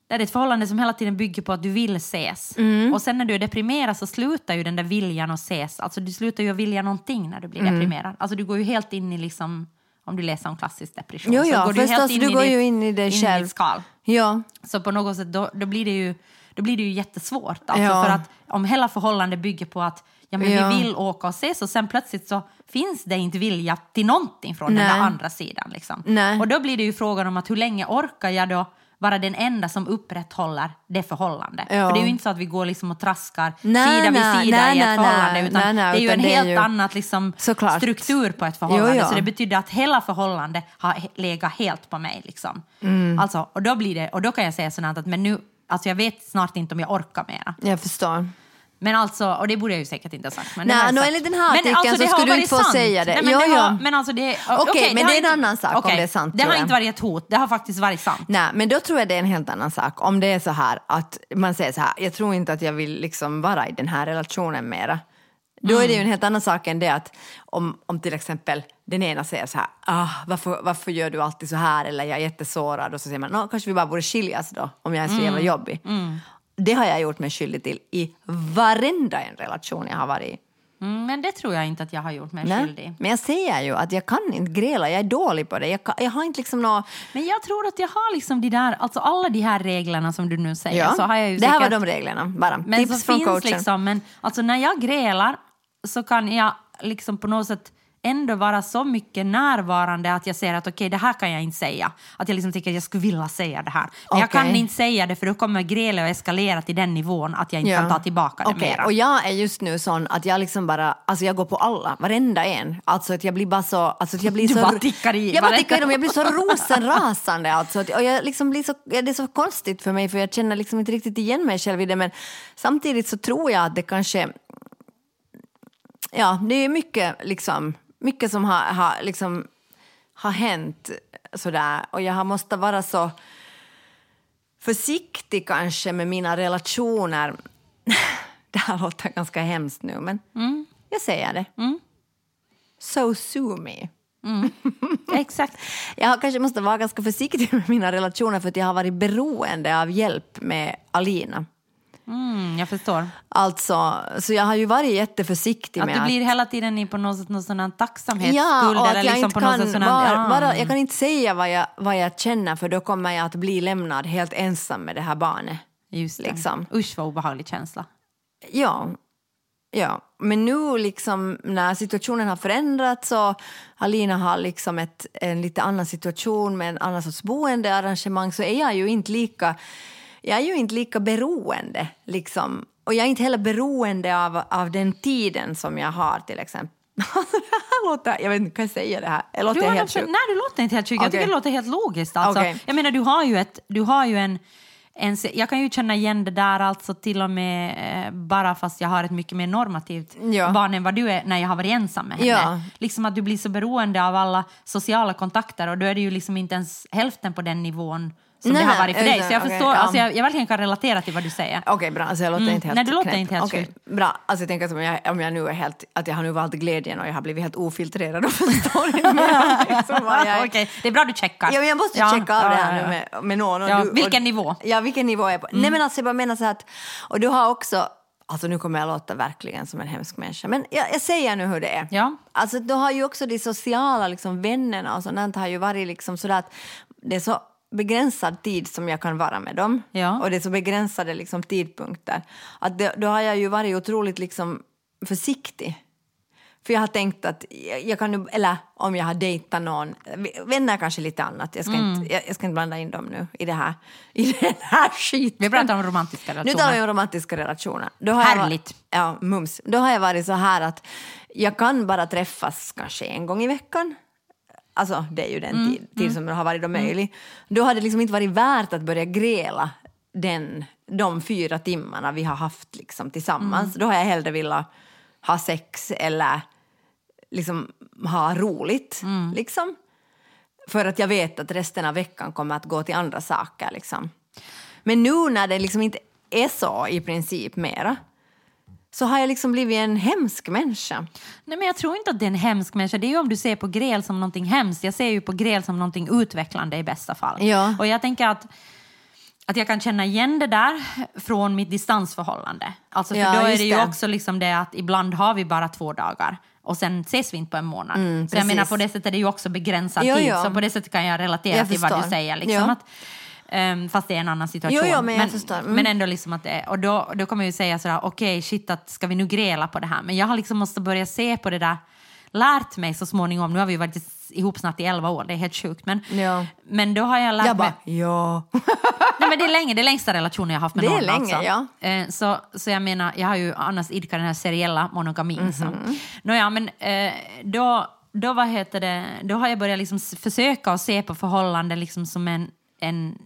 det är ett förhållande som hela tiden bygger på att du vill ses. Och sen när du är deprimerad så slutar ju den där viljan att ses, alltså du slutar ju att vilja någonting när du blir deprimerad. Alltså du går ju helt in i liksom, om du läser om klassisk depression. Jo, så ja, går du ju förstås, helt du i går ditt- ju in i det in i själv. ditt skal. Ja. Så på något sätt då, då blir det ju då blir det ju jättesvårt. Alltså Ja. För att om hela förhållandet bygger på att ja, men Ja. vi vill åka och ses och sen plötsligt så finns det inte vilja till någonting från den Nej. där andra sidan. Liksom. Och då blir det ju frågan om att hur länge orkar jag då vara den enda som upprätthåller det förhållandet. Ja. För det är ju inte så att vi går liksom och traskar Nej, sida vid sida nej, i ett förhållande, utan nej, nej, det är ju en helt ju- annat liksom, Såklart. struktur på ett förhållande. Jo, ja. Så det betyder att hela förhållandet har legat helt på mig. Liksom. Mm. Alltså, och, då blir det, och då kan jag säga sådant att men nu, alltså jag vet snart inte om jag orkar mera. Jag förstår. Men alltså, och det borde jag ju säkert inte ha sagt. Men det Nej, sagt. enligt den här Men artikeln så det skulle du inte få sant. säga det. Nej, men, det jo. har, men alltså det, Okej, men har det är en annan sak om okej, det är sant, Det har inte varit ett hot, det har faktiskt varit sant. Nej, men då tror jag det är en helt annan sak. Om det är så här att man säger så här, jag tror inte att jag vill liksom vara i den här relationen mera. Då är det ju en helt annan sak än det att om, om till exempel den ena säger så här, ah, varför, varför gör du alltid så här eller jag är jättesårad och så säger man, "Nå, kanske vi bara borde skiljas då om jag är så jävla jobbig. Det har jag gjort mig skyldig till i varenda en relation jag har varit i. Mm, men det tror jag inte att jag har gjort mig Nej. skyldig. Men jag säger ju att jag kan inte gräla, jag är dålig på det. Jag, kan, jag har inte liksom något... Men jag tror att jag har liksom de där, alltså alla de här reglerna som du nu säger. Ja, så har jag ju det här var säkert- de reglerna bara. Men Tips från finns coachen. liksom, men alltså när jag grälar så kan jag liksom på något sätt ändå vara så mycket närvarande att jag säger att okej, det här kan jag inte säga. Att jag liksom tycker att jag skulle vilja säga det här. Men jag kan inte säga det för då kommer grälet att eskalera till den nivån att jag inte Ja. kan ta tillbaka det Okej, mera. Och jag är just nu sån att jag liksom bara, alltså jag går på alla, varenda en. Alltså att jag blir bara så, alltså att jag blir Du så... bara tickar i Jag bara tickar i dem, jag blir så rosenrasande alltså. Och jag liksom blir så, det är så konstigt för mig för jag känner liksom inte riktigt igen mig själv i det men samtidigt så tror jag att det kanske, ja det är mycket liksom, mycket som har, har liksom har hänt sådär och jag har måste vara så försiktig kanske med mina relationer. Det här låter ganska hemskt nu, men jag säger det. So sue me. Exakt. Jag kanske måste vara ganska försiktig med mina relationer för att jag har varit beroende av hjälp med Alina. Mm, jag förstår. Alltså, så jag har ju varit jätteförsiktig Att med du blir hela tiden i på något sätt någon sån Ja, tacksamhetsskuld och att eller jag liksom inte kan, sån ja. jag kan inte säga vad jag, vad jag känner för då kommer jag att bli lämnad helt ensam med det här barnet. Just det. liksom. Usch vad obehaglig känsla. Ja, ja. men nu liksom när situationen har förändrats och Alina har liksom ett, en lite annan situation med en annan sorts boendearrangemang så är jag ju inte lika, jag är ju inte lika beroende. Liksom. Och jag är inte heller beroende av, av den tiden som jag har till exempel. låter, jag vet inte, kan jag säga det här? Jag låter Du har helt sjuk. nej, du låter inte helt sjuk. Jag Okej. tycker det låter helt logiskt. Alltså. Okej. Jag menar, du har ju, ett, du har ju en, en... Jag kan ju känna igen det där alltså till och med eh, bara fast jag har ett mycket mer normativt Ja. barn än vad du är när jag har varit ensam med henne. Ja. Liksom att du blir så beroende av alla sociala kontakter och då är det ju liksom inte ens hälften på den nivån som Nej, det har varit för dig. Så jag förstår, ja. alltså jag, jag verkligen kan relatera till vad du säger. Okej, bra. Alltså jag låter Mm. inte helt Nej, du låter knäpp. inte helt sjuk. Bra. Alltså jag tänker att om jag, om jag nu är helt, att jag har nu valt glädjen och jag har blivit helt ofiltrerad och förstår inte mer liksom jag det är bra du checkar. Ja, men jag måste Ja, checka av ja, det här ja, med, med någon. Och Ja, du, vilken och, nivå? Ja, vilken nivå är jag på? Nej men alltså jag bara menar så att, och du har också, alltså nu kommer jag låta verkligen som en hemsk människa, men jag, jag säger nu hur det är. Ja. Alltså du har ju också de sociala liksom, vännerna och sånt har ju varit liksom sådär att det är så begränsad tid som jag kan vara med dem Ja. och det är så begränsade liksom, tidpunkter. Att det, då har jag ju varit otroligt liksom, försiktig. För jag har tänkt att jag, jag kan nu, eller om jag har dejtat någon, vänner kanske lite annat, jag ska, Mm. inte, jag, jag ska inte blanda in dem nu i det här, i den här skiten. Vi pratar om romantiska Nu relationer. talar vi om romantiska relationer. Då har Jag, Härligt. ja, mums. Då har jag varit så här att jag kan bara träffas kanske en gång i veckan. Alltså det är ju den Mm, tid, tid som har varit då möjlig. Då har det liksom inte varit värt att börja gräla den, de fyra timmarna vi har haft liksom tillsammans. Mm. Då har jag hellre velat ha sex eller liksom ha roligt. Mm. Liksom. För att jag vet att resten av veckan kommer att gå till andra saker. Liksom. Men nu när det liksom inte är så i princip mera så har jag liksom blivit en hemsk människa. Nej, men jag tror inte att det är en hemsk människa. Det är ju om du ser på gräl som någonting hemskt. Jag ser ju på gräl som någonting utvecklande i bästa fall. Ja. Och jag tänker att, att jag kan känna igen det där från mitt distansförhållande. Alltså för Ja, då är det ju det. också liksom det att ibland har vi bara två dagar och sen ses vi inte på en månad. så jag Mm, menar på det sättet är det ju också begränsad Jo, tid. jo. Så på det sättet kan jag relatera Jag till vad du säger. Liksom, Ja. att, ehm, fast det är en annan situation. Jo, jo, men förstår. Mm. men ändå liksom att det, och då, då kommer jag ju säga sådär, okej shit, att ska vi nu gräla på det här? Men jag har liksom måste börja se på det där lärt mig så småningom, nu har vi varit ihop snart i elva år, det är helt sjukt, men, Ja. men då har jag lärt Jag mig... bara, ja. Nej, men det är länge, det är längsta relationen jag har haft med Det är någon. länge, alltså. ja. Eh, så, så jag menar, jag har ju annars idkat den här seriella monogamin. Mm Nåja, men eh, då, då, vad heter det, då har jag börjat liksom försöka att se på förhållanden liksom som en, en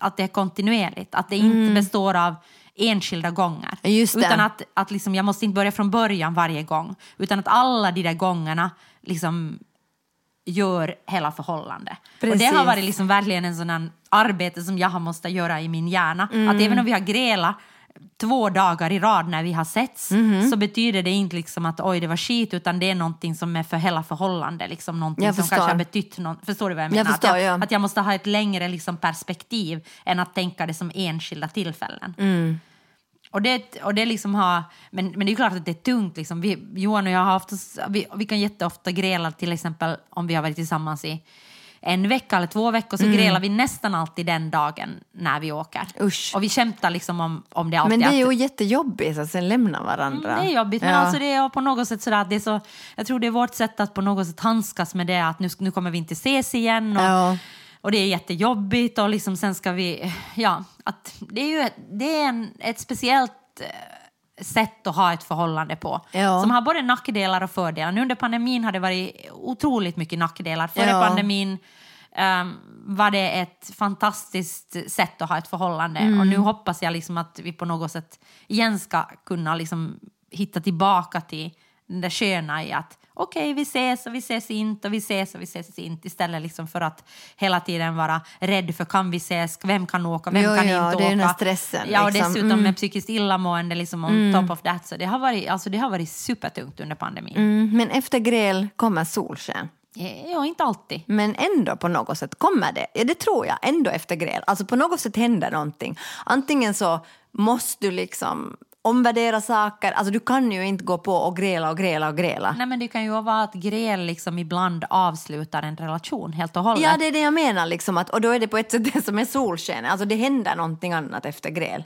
att det är kontinuerligt, att det inte består av enskilda gånger. Mm. Utan att, att liksom, jag måste inte börja från början varje gång, utan att alla de där gångerna liksom gör hela förhållandet. Och det har varit liksom verkligen en sån arbete som jag har måste göra i min hjärna. Mm. Att även om vi har grälat två dagar i rad när vi har setts Mhm. så betyder det inte liksom att oj det var skit utan det är någonting som är för hela förhållandet. Liksom någonting Jag som kanske har betytt något. Förstår du vad jag Jag menar? förstår, att, jag, ja. att jag måste ha ett längre liksom perspektiv än att tänka det som enskilda tillfällen. Mm. Och det, och det liksom har, men, men det är klart att det är tungt. Liksom. Vi, Johan och jag har haft, vi, vi kan jätteofta gräla till exempel om vi har varit tillsammans i en vecka eller två veckor så Mm. grälar vi nästan alltid den dagen när vi åker. Usch. Och vi skämtar liksom om, om det alltid. Men det är att- ju jättejobbigt att sen lämna varandra. Mm, det är jobbigt, men Ja. alltså det är på något sätt sådär att det är så, jag tror det är vårt sätt att på något sätt handskas med det att nu, nu kommer vi inte ses igen och, Ja. och det är jättejobbigt och liksom sen ska vi, ja, att det är ju det är en, ett speciellt eh, sätt att ha ett förhållande på. Ja. Som har både nackdelar och fördelar. Nu under pandemin har det varit otroligt mycket nackdelar. Före Ja. pandemin ehm, var det ett fantastiskt sätt att ha ett förhållande. Mm. Och nu hoppas jag liksom att vi på något sätt igen ska kunna liksom hitta tillbaka till den där sköna i att okej, vi ses och vi ses inte och vi ses och vi ses inte istället liksom för att hela tiden vara rädd för kan vi ses, vem kan åka, vem Jo, kan ja, inte det är åka. den här stressen, Ja, och liksom. dessutom Mm. med psykiskt illamående liksom on top of that. Så det har varit, alltså, det har varit supertungt under pandemin. Mm, men efter gräl kommer solsken. Ja, inte alltid. Men ändå på något sätt kommer det. Ja, det tror jag. Ändå efter gräl. Alltså på något sätt händer någonting. Antingen så måste du liksom omvärdera saker. Alltså du kan ju inte gå på och gräla och gräla och gräla. Nej, men det kan ju vara att gräl liksom ibland avslutar en relation helt och hållet. Ja, det är det jag menar. Liksom, att, och då är det på ett sätt det som är solsken. Alltså det händer någonting annat efter gräl.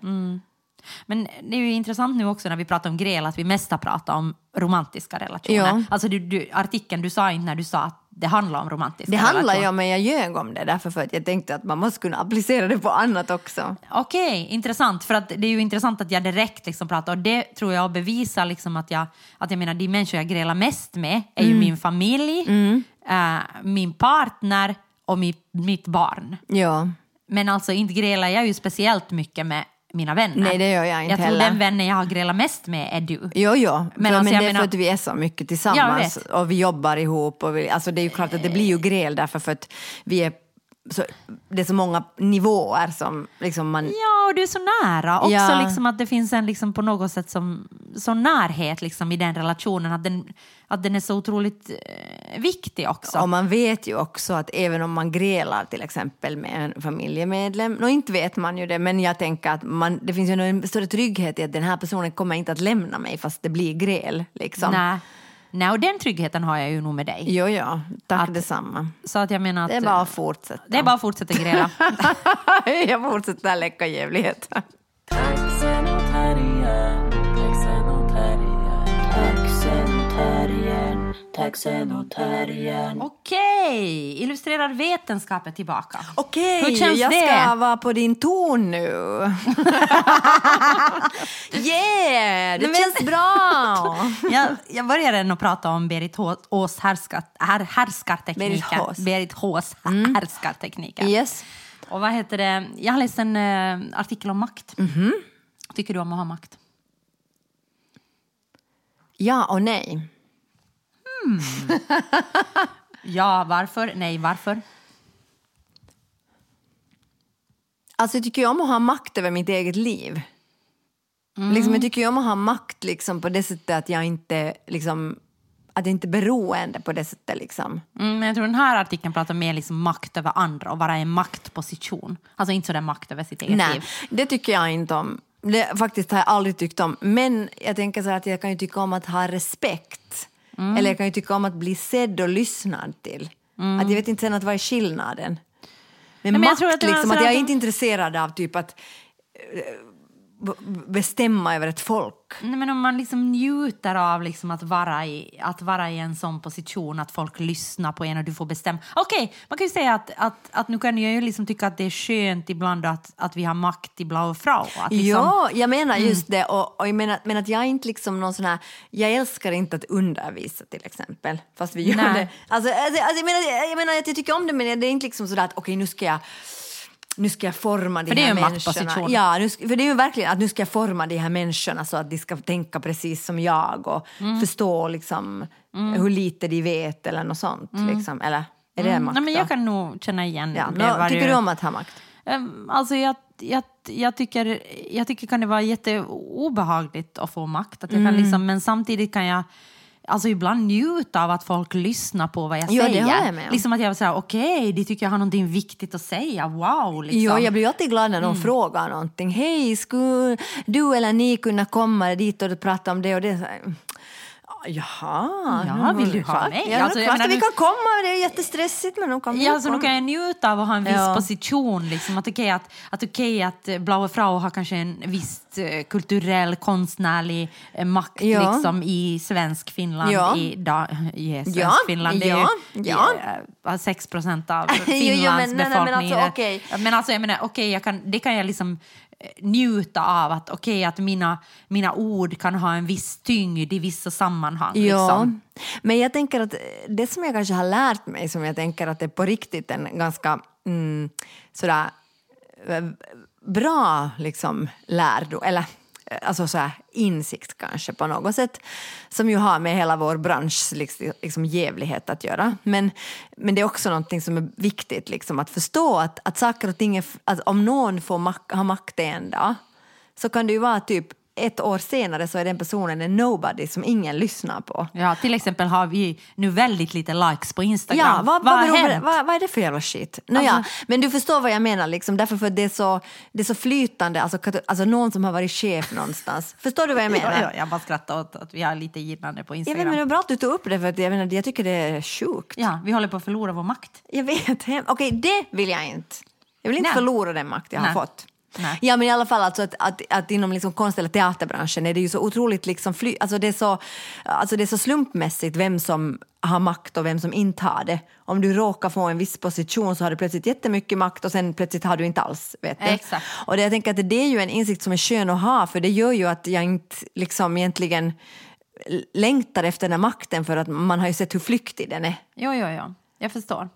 Men det är ju intressant nu också när vi pratar om gräl att vi mest har pratat om romantiska relationer. Ja. Alltså du, du, artikeln du sa inte när du sa att det handlar om romantiska Det handlar ju om, men jag ljög om det därför för att jag tänkte att man måste kunna applicera det på annat också. Okej, intressant. För att det är ju intressant att jag direkt liksom pratar och det tror jag bevisar liksom att jag, att jag menar de människor jag grälar mest med är Mm. ju min familj, eh, min partner och mitt, mitt barn. Ja. Men alltså inte grälar jag ju speciellt mycket med mina vänner. Nej, det gör jag inte Jag tror heller. den vännen jag har grälat mest med är du. Jo, jo. Men, för, alltså, men det är menar- för att vi är så mycket tillsammans och vi jobbar ihop. Och vi, alltså det är ju klart att det blir ju gräl därför för att vi är så, det är så många nivåer som liksom man... Ja, och du är så nära. Också Ja. liksom att det finns en liksom på något sätt som, så närhet liksom i den relationen. Att den, att den är så otroligt eh, viktig också. Och man vet ju också att även om man grälar till exempel med en familjemedlem, och inte vet man ju det, men jag tänker att man, det finns ju en större trygghet i att den här personen kommer inte att lämna mig fast det blir gräl. Liksom. Nej. Nej, och den tryggheten har jag ju nog med dig. Jo, ja, tack Att- detsamma. Så att jag menar att... Det är bara att fortsätta. det är bara att fortsätta gräla. jag fortsätter läcka jävlighet. Taxen och terriern. Okej, illustrerad vetenskap är tillbaka. Okej, Hur känns jag det? ska vara på din ton nu. yeah, det men- känns bra. Jag, jag började ändå prata om Berit Hå- Ås härskar, här, härskartekniken. Berit Hås. Berit Hås härskartekniken. Yes. Och vad heter det? Jag har läst en eh, artikel om makt. Mhm. Tycker du om att ha makt? Ja och nej. Ja, varför? Nej, varför? Alltså jag tycker ju om att ha makt över mitt eget liv. Liksom, jag tycker ju om att ha makt liksom, på det sättet att jag inte liksom, att jag inte är beroende på det sättet. Liksom. Mm, men jag tror den här artikeln pratar mer liksom makt över andra och vara i en maktposition. Alltså inte sådär makt över sitt eget Nej, liv. det tycker jag inte om. Det faktiskt har jag aldrig tyckt om. Men jag tänker så här att jag kan ju tycka om att ha respekt. Eller jag kan ju tycka om att bli sedd och lyssnad till. Att jag vet inte sen att vad är skillnaden. Men men jag makt, tror att liksom, att jag är inte intresserad av typ att b- bestämma över ett folk. Nej, men om man liksom njuter av liksom att, vara i, att vara i en sån position att folk lyssnar på en och du får bestämma. Okej, man kan ju säga att, att, att nu kan jag ju liksom tycka att det är skönt ibland att, att vi har makt i Blau Frau. Att liksom, Ja, jag menar just det. Och, och jag menar, men att jag inte liksom någon sån här... Jag älskar inte att undervisa till exempel. Fast vi gör Nej. det. Alltså, alltså, alltså, jag, menar, jag menar att jag tycker om det men det är inte liksom sådär att okej nu ska jag nu ska jag forma de här människorna. Ja, nu, för det är ju verkligen att nu ska jag forma de här människorna så att de ska tänka precis som jag och Mm. förstå liksom, hur lite de vet eller något sånt. Liksom. Eller är det makt Mm. Nej, men jag kan nog känna igen ja, det. vad tycker du om att ha makt? Ehm, Alltså jag, jag, jag, tycker, jag tycker kan det vara jätteobehagligt att få makt. Att jag Mm. kan liksom, men samtidigt kan jag alltså ibland njuta av att folk lyssnar på vad jag Ja, det säger. håller jag med om. Liksom att jag säger okej, de tycker jag har någonting viktigt att säga. Wow! Liksom. Jo, jag blir alltid glad när någon Mm. frågar någonting. Hej, skulle du eller ni kunna komma dit och prata om det och det? Jaha, Ja, vill du ha mig? Ja, Alltså, alltså, jag menar, vi nu- kan komma, det är jättestressigt men de kan Ja, alltså, nu kan jag njuta av att ha en viss Ja. position. Liksom. Att okej att, att, okej att eh, Blaue Frau har kanske en viss eh, kulturell, konstnärlig eh, makt Ja. liksom, i svensk Finland. Ja. I, da, svensk Ja, Finland. Det är ju ja. eh, 6 procent av Jo, jo, Finlands men- nej, nej, men befolkning. alltså, okej. Men alltså, jag menar, jag kan, det kan jag liksom njuta av. Att okej, att mina, mina ord kan ha en viss tyngd i vissa sammanhang. Ja, Liksom. men jag tänker att det som jag kanske har lärt mig som jag tänker att det är på riktigt en ganska mm, sådär bra liksom lärdom, eller alltså så här, insikt kanske på något sätt som ju har med hela vår bransch liksom, liksom jävlighet att göra. Men, men det är också någonting som är viktigt liksom, att förstå att, att saker och ting är, att om någon får mak- ha makt en dag så kan det ju vara typ ett år senare så är den personen en nobody som ingen lyssnar på. Ja, till exempel har vi nu väldigt lite likes på Instagram. Ja, vad, vad vad, det? vad, vad är det för jävla shit? Nåja, Alltså- men du förstår vad jag menar, liksom, därför för det är så, det är så flytande, alltså, alltså någon som har varit chef någonstans. Förstår du vad jag menar? Ja, ja, jag bara skrattar åt att vi har lite gillande på Jag Instagram. vet, men det är bra att du tog upp det, för att jag, menar, jag tycker det är sjukt. Ja, vi håller på att förlora vår makt. Jag vet, okej det vill jag inte. Jag vill inte Nej. förlora den makt jag Nej. har fått. Nej. Ja men i alla fall alltså att, att, att inom liksom konst eller teaterbranschen är det ju så otroligt liksom fly, alltså det, är så, alltså det är så slumpmässigt vem som har makt och vem som inte har det. Om du råkar få en viss position så har du plötsligt jättemycket makt och sen plötsligt har du inte alls. Vet du? Exakt. Och det, jag tänker att det är ju en insikt som är skön att ha för det gör ju att jag inte liksom egentligen längtar efter den här makten för att man har ju sett hur flyktig den är. Jo, jo, jo. Jag förstår.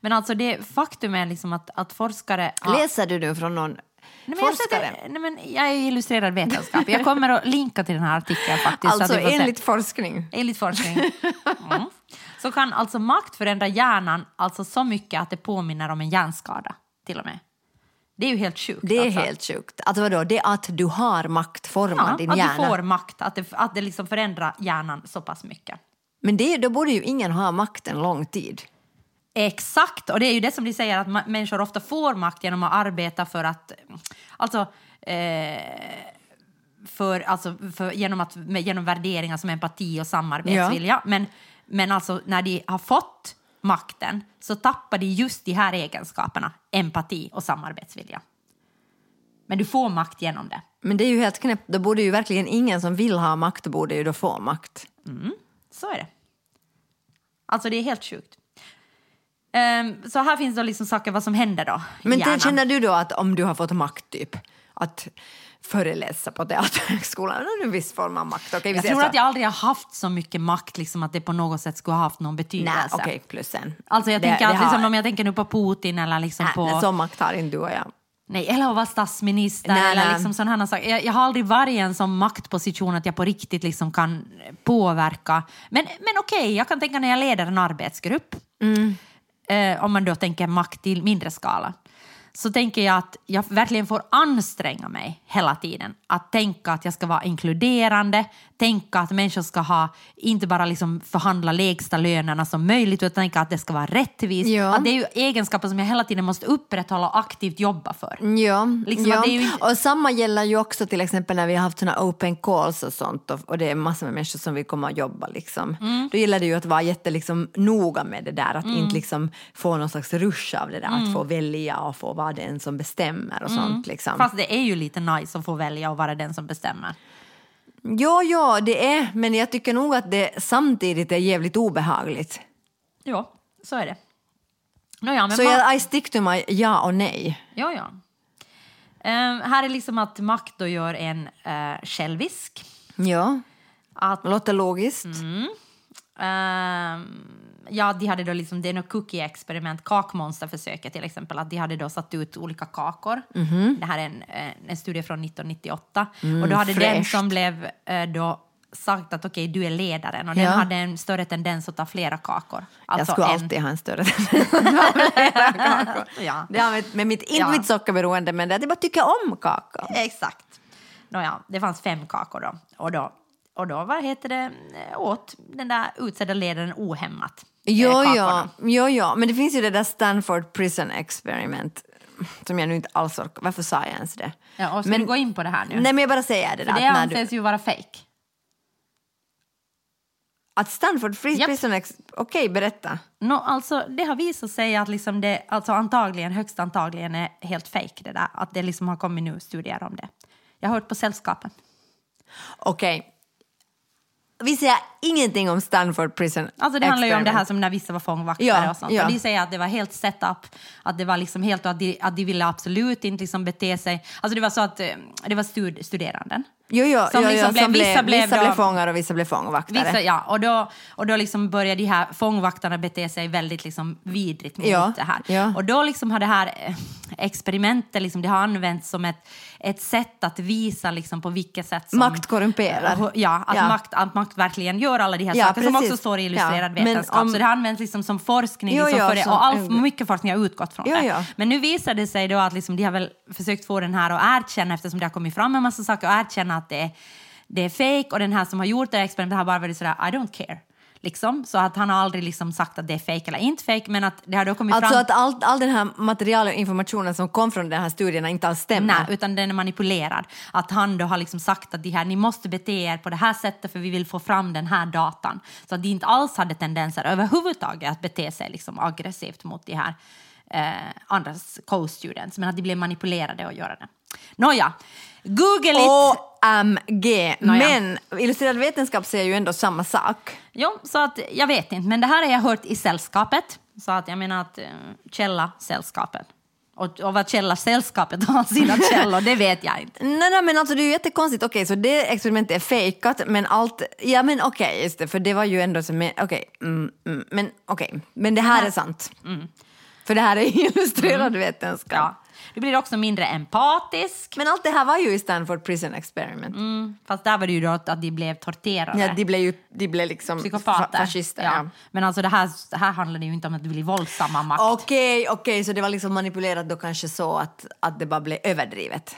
Men alltså det faktum är liksom att, att forskare... har- Läser du nu från någon Nej, men jag, forskare? sätter, nej, men jag är illustrerad vetenskap. Jag kommer att linka till den här artikeln faktiskt. så Alltså att får se. enligt forskning. Enligt forskning. Mm. Så kan alltså makt förändra hjärnan alltså så mycket att det påminner om en hjärnskada till och med. Det är ju helt sjukt. Det är alltså. helt sjukt. Alltså vadå, det att du har makt formar ja, din att hjärna. du får makt, att det, att det liksom förändrar hjärnan så pass mycket. Men det, då borde ju ingen ha makt en lång tid. Exakt, och det är ju det som de säger att människor ofta får makt genom att arbeta för att, alltså, eh, för, alltså för, genom, att, genom värderingar som empati och samarbetsvilja. Men, men alltså när de har fått makten så tappar de just de här egenskaperna, empati och samarbetsvilja. Men du får makt genom det. Men det är ju helt knäppt. Då borde ju verkligen ingen som vill ha makt borde ju då få makt. Så är det. Alltså det är helt sjukt. Ehm, så här finns då liksom saker vad som händer då. Men hjärnan. känner du då att om du har fått makt typ att föreläsa på Teaterhögskolan, en viss form av makt. Vi Jag tror så. att jag aldrig har haft så mycket makt liksom, att det på något sätt skulle ha haft någon Nej, betydelse. okej, plus en. Alltså jag Det- tänker det att liksom, har- om jag tänker nu på Putin eller liksom Nej, på... nej, så makt har inte du och jag. Nej, eller att vara statsminister Nej, eller nej. liksom sådana saker. Jag, jag har aldrig varit i en sån maktposition att jag på riktigt liksom kan påverka. Men, men okej, jag kan tänka när jag leder en arbetsgrupp, Mm eh, om man då tänker makt i mindre skala, så tänker jag att jag verkligen får anstränga mig hela tiden. Att tänka att jag ska vara inkluderande, tänka att människor ska ha, inte bara liksom förhandla lägsta lönerna som möjligt, utan tänka att det ska vara rättvist. Ja. Att det är ju egenskaper som jag hela tiden måste upprätthålla och aktivt jobba för. Ja, Liksom ja. ju och samma gäller ju också till exempel när vi har haft såna open calls och sånt och, och det är massor med människor som vill komma och jobba. Liksom. Mm. Då gäller det ju att vara jätte, liksom, noga med det där, att inte liksom, få någon slags rush av det där, att få välja och få vara den som bestämmer och sånt. Liksom. Fast det är ju lite nice att få välja och vara den som bestämmer. Ja, ja, det är, men jag tycker nog att det samtidigt är jävligt obehagligt. Ja, så är det. Nåja, men Så jag, I stick to my ja och nej. Ja, ja. Ehm, här är liksom att makt då gör en uh, självisk. Ja, Att, låter logiskt. ehm, ja, de hade då liksom, det är något cookie-experiment, kakmonsterförsöket till exempel, att de hade då satt ut olika kakor. Det här är en, eh, en studie från 1998. och då hade den fräscht. som blev eh, då sagt att okej, du är ledaren och den Ja. hade en större tendens att ta flera kakor. jag Alltså skulle en- alltid ha en större Ja. Det har med, med mitt, inte Ja. mitt sockerberoende, men det att jag bara tycker om kakao. Exakt. Nåja, det fanns fem kakor då. Och då, och då vad heter det, eh, åt den där utsedda ledaren ohämmat. Eh, Jo, kakorna. ja, jo, ja, men det finns ju det där Stanford Prison Experiment som jag nu inte alls orkar. Varför sa jag ens det? Ja, och ska men, du gå in på det här nu? Nej, men jag bara säger det För där. det att, när du, anses ju vara fake. att Stanford Free Japp. Prison Ex... Okej, berätta. No, alltså, det har visat sig att liksom det alltså antagligen, högst antagligen är helt fake det där. Att det liksom har kommit nu studier om det. Jag har hört på Sällskapen. Okej. Vi säger ingenting om Stanford Prison Alltså det handlar ju om det här som när vissa var fångvaktare Ja, och sånt. ja. Och de säger att det var helt setup, att det var liksom helt att de, att de ville absolut inte liksom bete sig. Alltså det var så att eh, det var stud, studeranden. Jo, jo, Som jo, liksom jo, blev- som vissa blev, blev vissa då- blev fångar och vissa blev fångvaktare. Vissa, ja, och då, och då liksom började de här fångvaktarna bete sig väldigt liksom vidrigt mot Ja, det här. ja. Och då liksom har det här eh, experimentet liksom, det har använts som ett, ett sätt att visa liksom på vilket sätt som... Makt korrumperar. Ja, att, Ja. Makt, att makt verkligen gör alla de här Ja, sakerna som också står i illustrerad Ja, vetenskap. om- Så det har använts liksom som forskning Jo, liksom för det, och all, mycket forskning har utgått från Jo, det. Men nu visar det sig då att liksom, de har väl försökt få den här att erkänna eftersom det har kommit fram en massa saker och erkänna att det är, det är fake och den här som har gjort det här experimentet har bara varit sådär I don't care. Liksom. Så att han har aldrig liksom sagt att det är fake eller inte fake men att det har då kommit Alltså fram... att all, all den här material och informationen som kom från den här studien inte alls stämmer. Nej, utan den är manipulerad. Att han då har liksom sagt att de här, ni måste bete er på det här sättet för vi vill få fram den här datan. Så att de inte alls hade tendenser överhuvudtaget att bete sig liksom aggressivt mot de här eh, andra co-students, men att de blev manipulerade att göra det. Nåja, google it! OMG! Nåja. Men illustrerad vetenskap säger ju ändå samma sak. Jo, så att jag vet inte, men det här har jag hört i sällskapet. Så att jag menar att eh, källa sällskapet. Och, och vad källa sällskapet har sina källor, det vet jag inte. Nej, nej, men alltså det är ju jättekonstigt. Okej, så det experimentet är fejkat, men allt... Ja, men okej, just det, för det var ju ändå som... Okej, mm, mm, men okej. Men det här är sant. För det här är illustrerad vetenskap. Ja. Du blir också mindre empatisk. Men allt det här var ju i Stanford Prison Experiment. Mm, fast där var det ju då att de blev torterade. Ja, de blev ju de blev liksom Psykopater. fa- fascister. Ja. Men alltså det här, det här handlar ju inte om att du blir våldsamma makt. Okej, okej, så det var liksom manipulerat då kanske så att, att det bara blev överdrivet.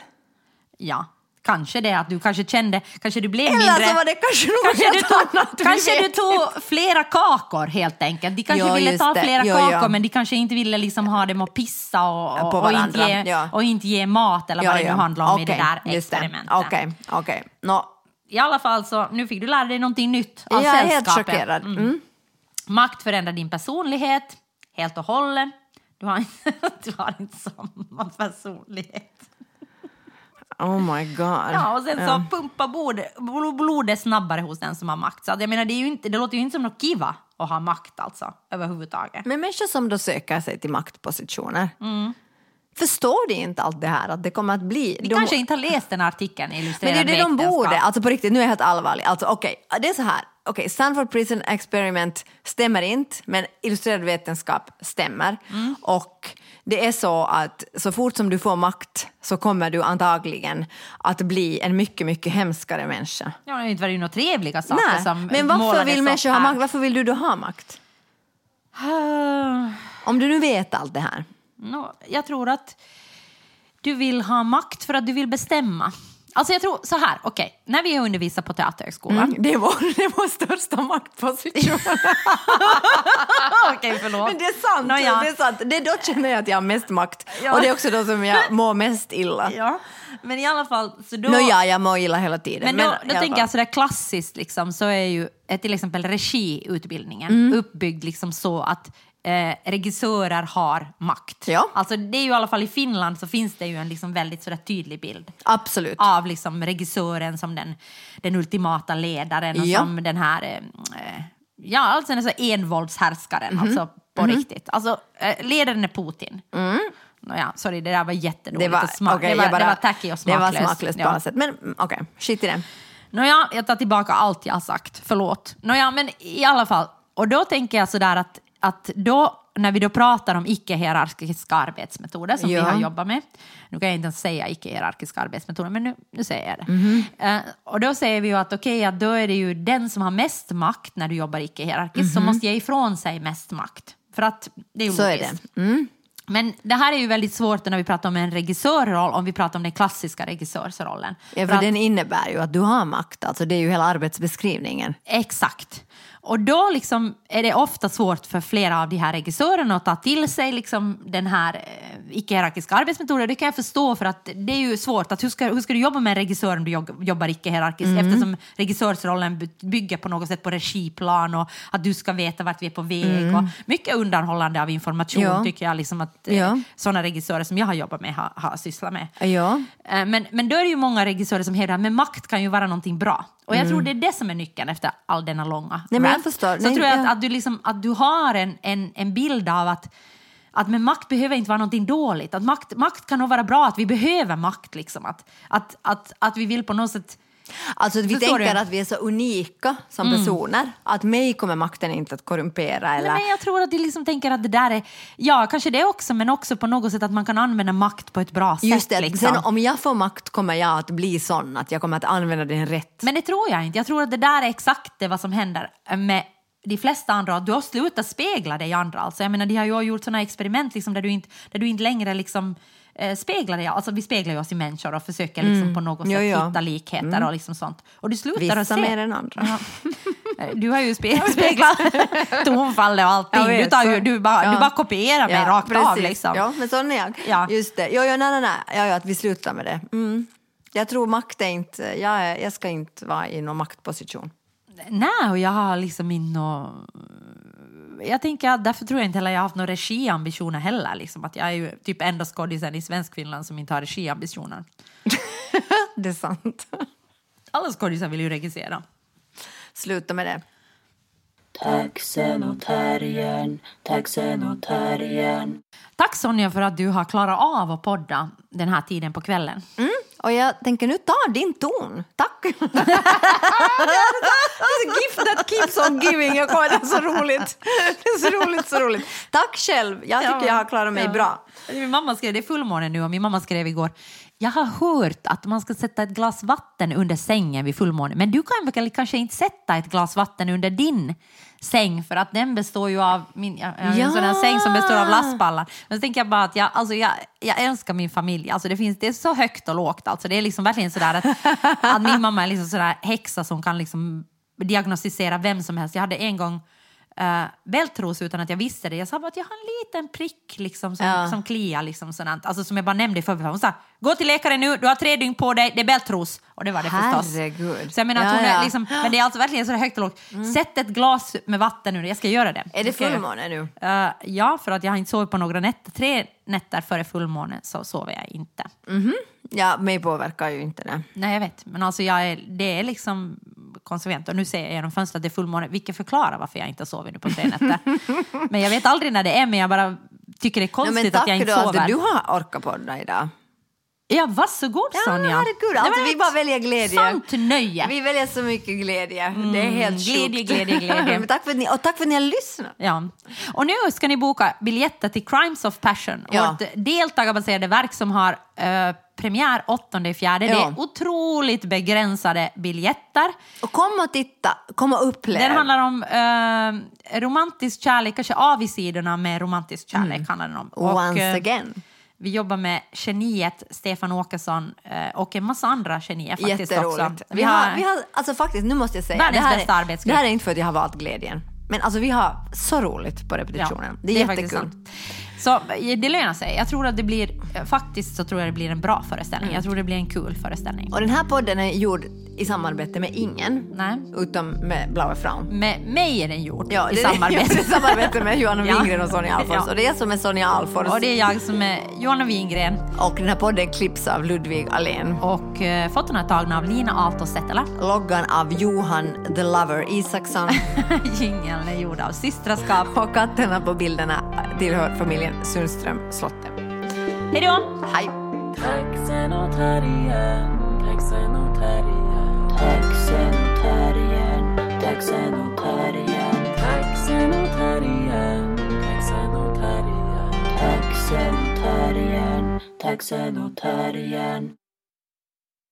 Ja, kanske det att du kanske kände, kanske du blev Eller mindre... så var det kanske något Kanske, du tog, annat, kanske du tog flera kakor helt enkelt. De kanske Jo, ville ta det. flera Jo, kakor ja. men de kanske inte ville liksom ha dem att pissa och, och, och, inte, ge, och inte ge mat eller vad det nu handlar om i det där experimentet. Okej, okej. Nå, I alla fall så, nu fick du lära dig någonting nytt av jag är helt chockerad. Mm. Makt förändrar din personlighet helt och hållet. Du har, inte- du har inte samma personlighet. Oh my god. Ja, och sen så pumpar blodet, blodet snabbare hos den som har makt. Så jag menar, det, är ju inte, det låter ju inte som något kiva att ha makt alltså, överhuvudtaget. Men människor som då söker sig till maktpositioner, förstår de inte allt det här? Att det kommer att bli... Vi de- kanske inte har läst den här artikeln i Men Illustrerad det är det de borde. Alltså på riktigt, nu är jag helt allvarlig. Alltså okej, det är så här. Okej, Stanford Prison Experiment stämmer inte, men illustrerad vetenskap stämmer. Mm. Och det är så att så fort som du får makt så kommer du antagligen att bli en mycket, mycket hemskare människa. Ja, det var ju några trevliga saker Nej, som men varför vill människor ha makt? Varför vill du då ha makt? Om du nu vet allt det här. Nå, jag tror att du vill ha makt för att du vill bestämma. Alltså jag tror så här, okej, när vi undervisar på Teaterhögskolan. Mm, det, är vår, det är vår största maktposition. okej, förlåt. Men det är sant. Nåja. Det är sant. Det är då känner jag att jag har mest makt. Ja. Och det är också då som jag mår mest illa. Ja, men i alla fall. Så då, Nå ja, jag mår illa hela tiden. men då, i då alla tänker jag sådär klassiskt liksom, så är ju eh, till exempel regiutbildningen Mm. uppbyggd liksom så att eh, regissörer har makt. Ja. Alltså det är ju i alla fall i Finland så finns det ju en liksom väldigt sådär tydlig bild Absolut. av liksom regissören som den, den ultimata ledaren och Ja. som den här, eh, eh, ja alltså den så envåldshärskaren Mhm. alltså på riktigt. Alltså eh, ledaren är Putin. Nåja, sorry det där var jättedåligt Mm. det var, och smak. okej, det, var, bara- det var tacky och Det var smaklöst. smaklöst på Ja. alla sätt. Men mm, okej, skit i det. Nåja, jag tar tillbaka allt jag har sagt. Förlåt. Nåja, men i alla fall. Och då tänker jag sådär att, att då, när vi då pratar om icke-hierarkiska arbetsmetoder som Ja. vi har jobbat med. Nu kan jag inte ens säga icke-hierarkiska arbetsmetoder, men nu, nu säger jag det. Mhm. Eh, och då säger vi ju att okej, att då är det ju den som har mest makt när du jobbar icke-hierarkiskt som måste ge ifrån sig mest makt. För att det är ju Mhm. Så är logiskt. det. Mm. Men det här är ju väldigt svårt när vi pratar om en regissörroll, om vi pratar om den klassiska regissörsrollen. Ja, För för att- den innebär ju att du har makt. Alltså det är ju hela arbetsbeskrivningen. Exakt. Och då liksom är det ofta svårt för flera av de här regissörerna att ta till sig liksom den här eh, icke-hierarkiska arbetsmetoden. Det kan jag förstå för att det är ju svårt. Att hur, ska, hur ska du jobba med en regissör om du jobbar icke-hierarkiskt? Mm. Eftersom regissörsrollen by- bygger på något sätt på regiplan och att du ska veta vart vi är på väg. Och mycket undanhållande av information Mm. Ja. tycker jag liksom att eh, Ja. sådana regissörer som jag har jobbat med har, har sysslat med. Ja. Eh, Men, men då är det ju många regissörer som hävdar att makt kan ju vara någonting bra. Och jag tror det är det som är nyckeln efter all denna långa Mm. Nej, jag förstår. Så Nej, tror jag ja. att, att, du liksom, att du har en, en, en bild av att, att med makt behöver inte vara någonting dåligt. Att makt, makt kan nog vara bra, att vi behöver makt. Liksom. Att, att, att, att vi vill på något sätt... Alltså vi Förstår tänker du? att vi är så unika som personer. Att mig kommer makten inte att korrumpera. Eller... Nej, men jag tror att de liksom tänker att det där är... Ja, kanske det också, men också på något sätt att man kan använda makt på ett bra Just det, sätt. att Liksom. sen om jag får makt kommer jag att bli sån att jag kommer att använda den rätt. Men det tror jag inte. Jag tror att det där är exakt det vad som händer med de flesta andra. Att du har slutat spegla dig i andra. Alltså, jag menar, de har ju gjort sådana experiment liksom, där, du inte, där du inte längre liksom, eh, speglar dig. Alltså, vi speglar ju oss i människor och försöker liksom, på något sätt Jo, jo. hitta likheter och liksom sånt. Och du slutar Vissa att se. mer än andra. Ja. Du har ju spe speglat tonfallet och allting. Vet, du, tar ju, du, bara, ja. du bara kopierar mig rakt av. precis. Liksom. Ja, men sån är jag. Ja. Just det. Jo, jo, nej, nej, nej. Ja, ja, att vi slutar med det. Mm. Jag tror makt är inte... Jag, är, jag ska inte vara i någon maktposition. Nej, och jag har liksom inte. Jag tänker att därför tror jag inte heller jag har haft några regiambitioner heller. Liksom. Att jag är ju typ enda skådisen i Svenskfinland som inte har regiambitioner. Det är sant. Alla skådisar vill ju regissera. Sluta med det. Taxen och terriern, taxen och terriern. Tack Sonja för att du har klarat av att podda den här tiden på kvällen. Mm. Och jag tänker nu ta din ton. Tack! det är gift that keeps on giving. Jag kommer, det är så roligt. Det är så roligt, så roligt. Tack själv. Jag tycker jag har klarat mig bra. Min mamma skrev, det är fullmåne nu och min mamma skrev igår jag har hört att man ska sätta ett glas vatten under sängen vid fullmåne men du kan väl kanske inte sätta ett glas vatten under din säng för att den består ju av min, jag har ju en Ja. sån säng som består av lastpallar. Men så tänker jag bara att jag, alltså jag, jag älskar min familj. Alltså det, finns, det är så högt och lågt. Alltså det är liksom verkligen sådär att, att min mamma är liksom sådär häxa som kan liksom diagnostisera vem som helst. Jag hade en gång uh, bältros utan att jag visste det. Jag sa bara att jag har en liten prick liksom, som, Ja. som kliar. Liksom, sådant. Alltså, som jag bara nämnde i förbifarten. Hon sa gå till läkaren nu, du har tre dygn på dig, det är bältros. Och det var det förstås. Herregud. Så jag menar att Ja, hon är ja. Mm. liksom, men det är alltså verkligen så högt och lågt. Sätt ett glas med vatten nu, jag ska göra det. Är det fullmåne nu? Eh, ja, för att jag har inte sovit på några nätter. Tre nätter före fullmåne så sover jag inte. Ja, mig påverkar ju inte det. Nej, jag vet. Men alltså jag är, det är liksom Och nu ser jag genom fönstret att det är fullmåne, vilket förklarar varför jag inte har sovit nu på tre nätter. men jag vet aldrig när det är, men jag bara tycker det är Ja, konstigt men att tack jag inte sover. att du har orkat podda idag. Ja, varsågod Ja, Sonja. herregud. Nej, Alltså, vi bara väljer glädje. Sant nöje. Vi väljer så mycket glädje. det är helt glädje, sjukt. glädje, glädje. Tack för att ni, och tack för att ni har lyssnat. Ja. Och nu ska ni boka biljetter till Crimes of Passion, Ja. vårt deltagarbaserade verk som har eh, premiär 8 fjärde. Det Ja. är otroligt begränsade biljetter. Och kom och titta, kom och upplev. Den handlar om eh, romantisk kärlek, kanske avigsidorna med romantisk kärlek. Handlar den om. Och, Once eh, again. Vi jobbar med geniet Stefan Åkesson eh, och en massa andra genier faktiskt också. Vi har, vi har, alltså faktiskt, nu måste jag säga. Det här, är, det här är inte för att jag har valt glädjen. Men alltså vi har så roligt på repetitionen. det är, faktiskt jättekul. Så eh, det lönar sig. Jag tror att det blir eh, faktiskt så tror jag det blir en bra föreställning. Jag tror det blir en kul föreställning. Och den här podden är gjord i samarbete med ingen, Nej. utom med Blaue Frauen. Med mig är den gjord Ja, i samarbete. i samarbete med Johanna. Wingren och Sonja Alfors. Ja. Och det är jag som är Sonja Alfors. Och det är jag som är Johanna Wingren. Och den här podden klipps av Ludvig Alén. Och eh, fotona är tagna av Lina Aalto Setälä. Loggan av Johan the Lover Isaksson. Jingeln är gjord av Systraskap. och katterna på bilderna tillhör familjen Sundström Slotte. Hej då! Hej! Taxenotarien, taxenotarien, Taxenotarien, taxenotarien, taxenotarien, taxenotarien. taxenotarien, taxenotarien.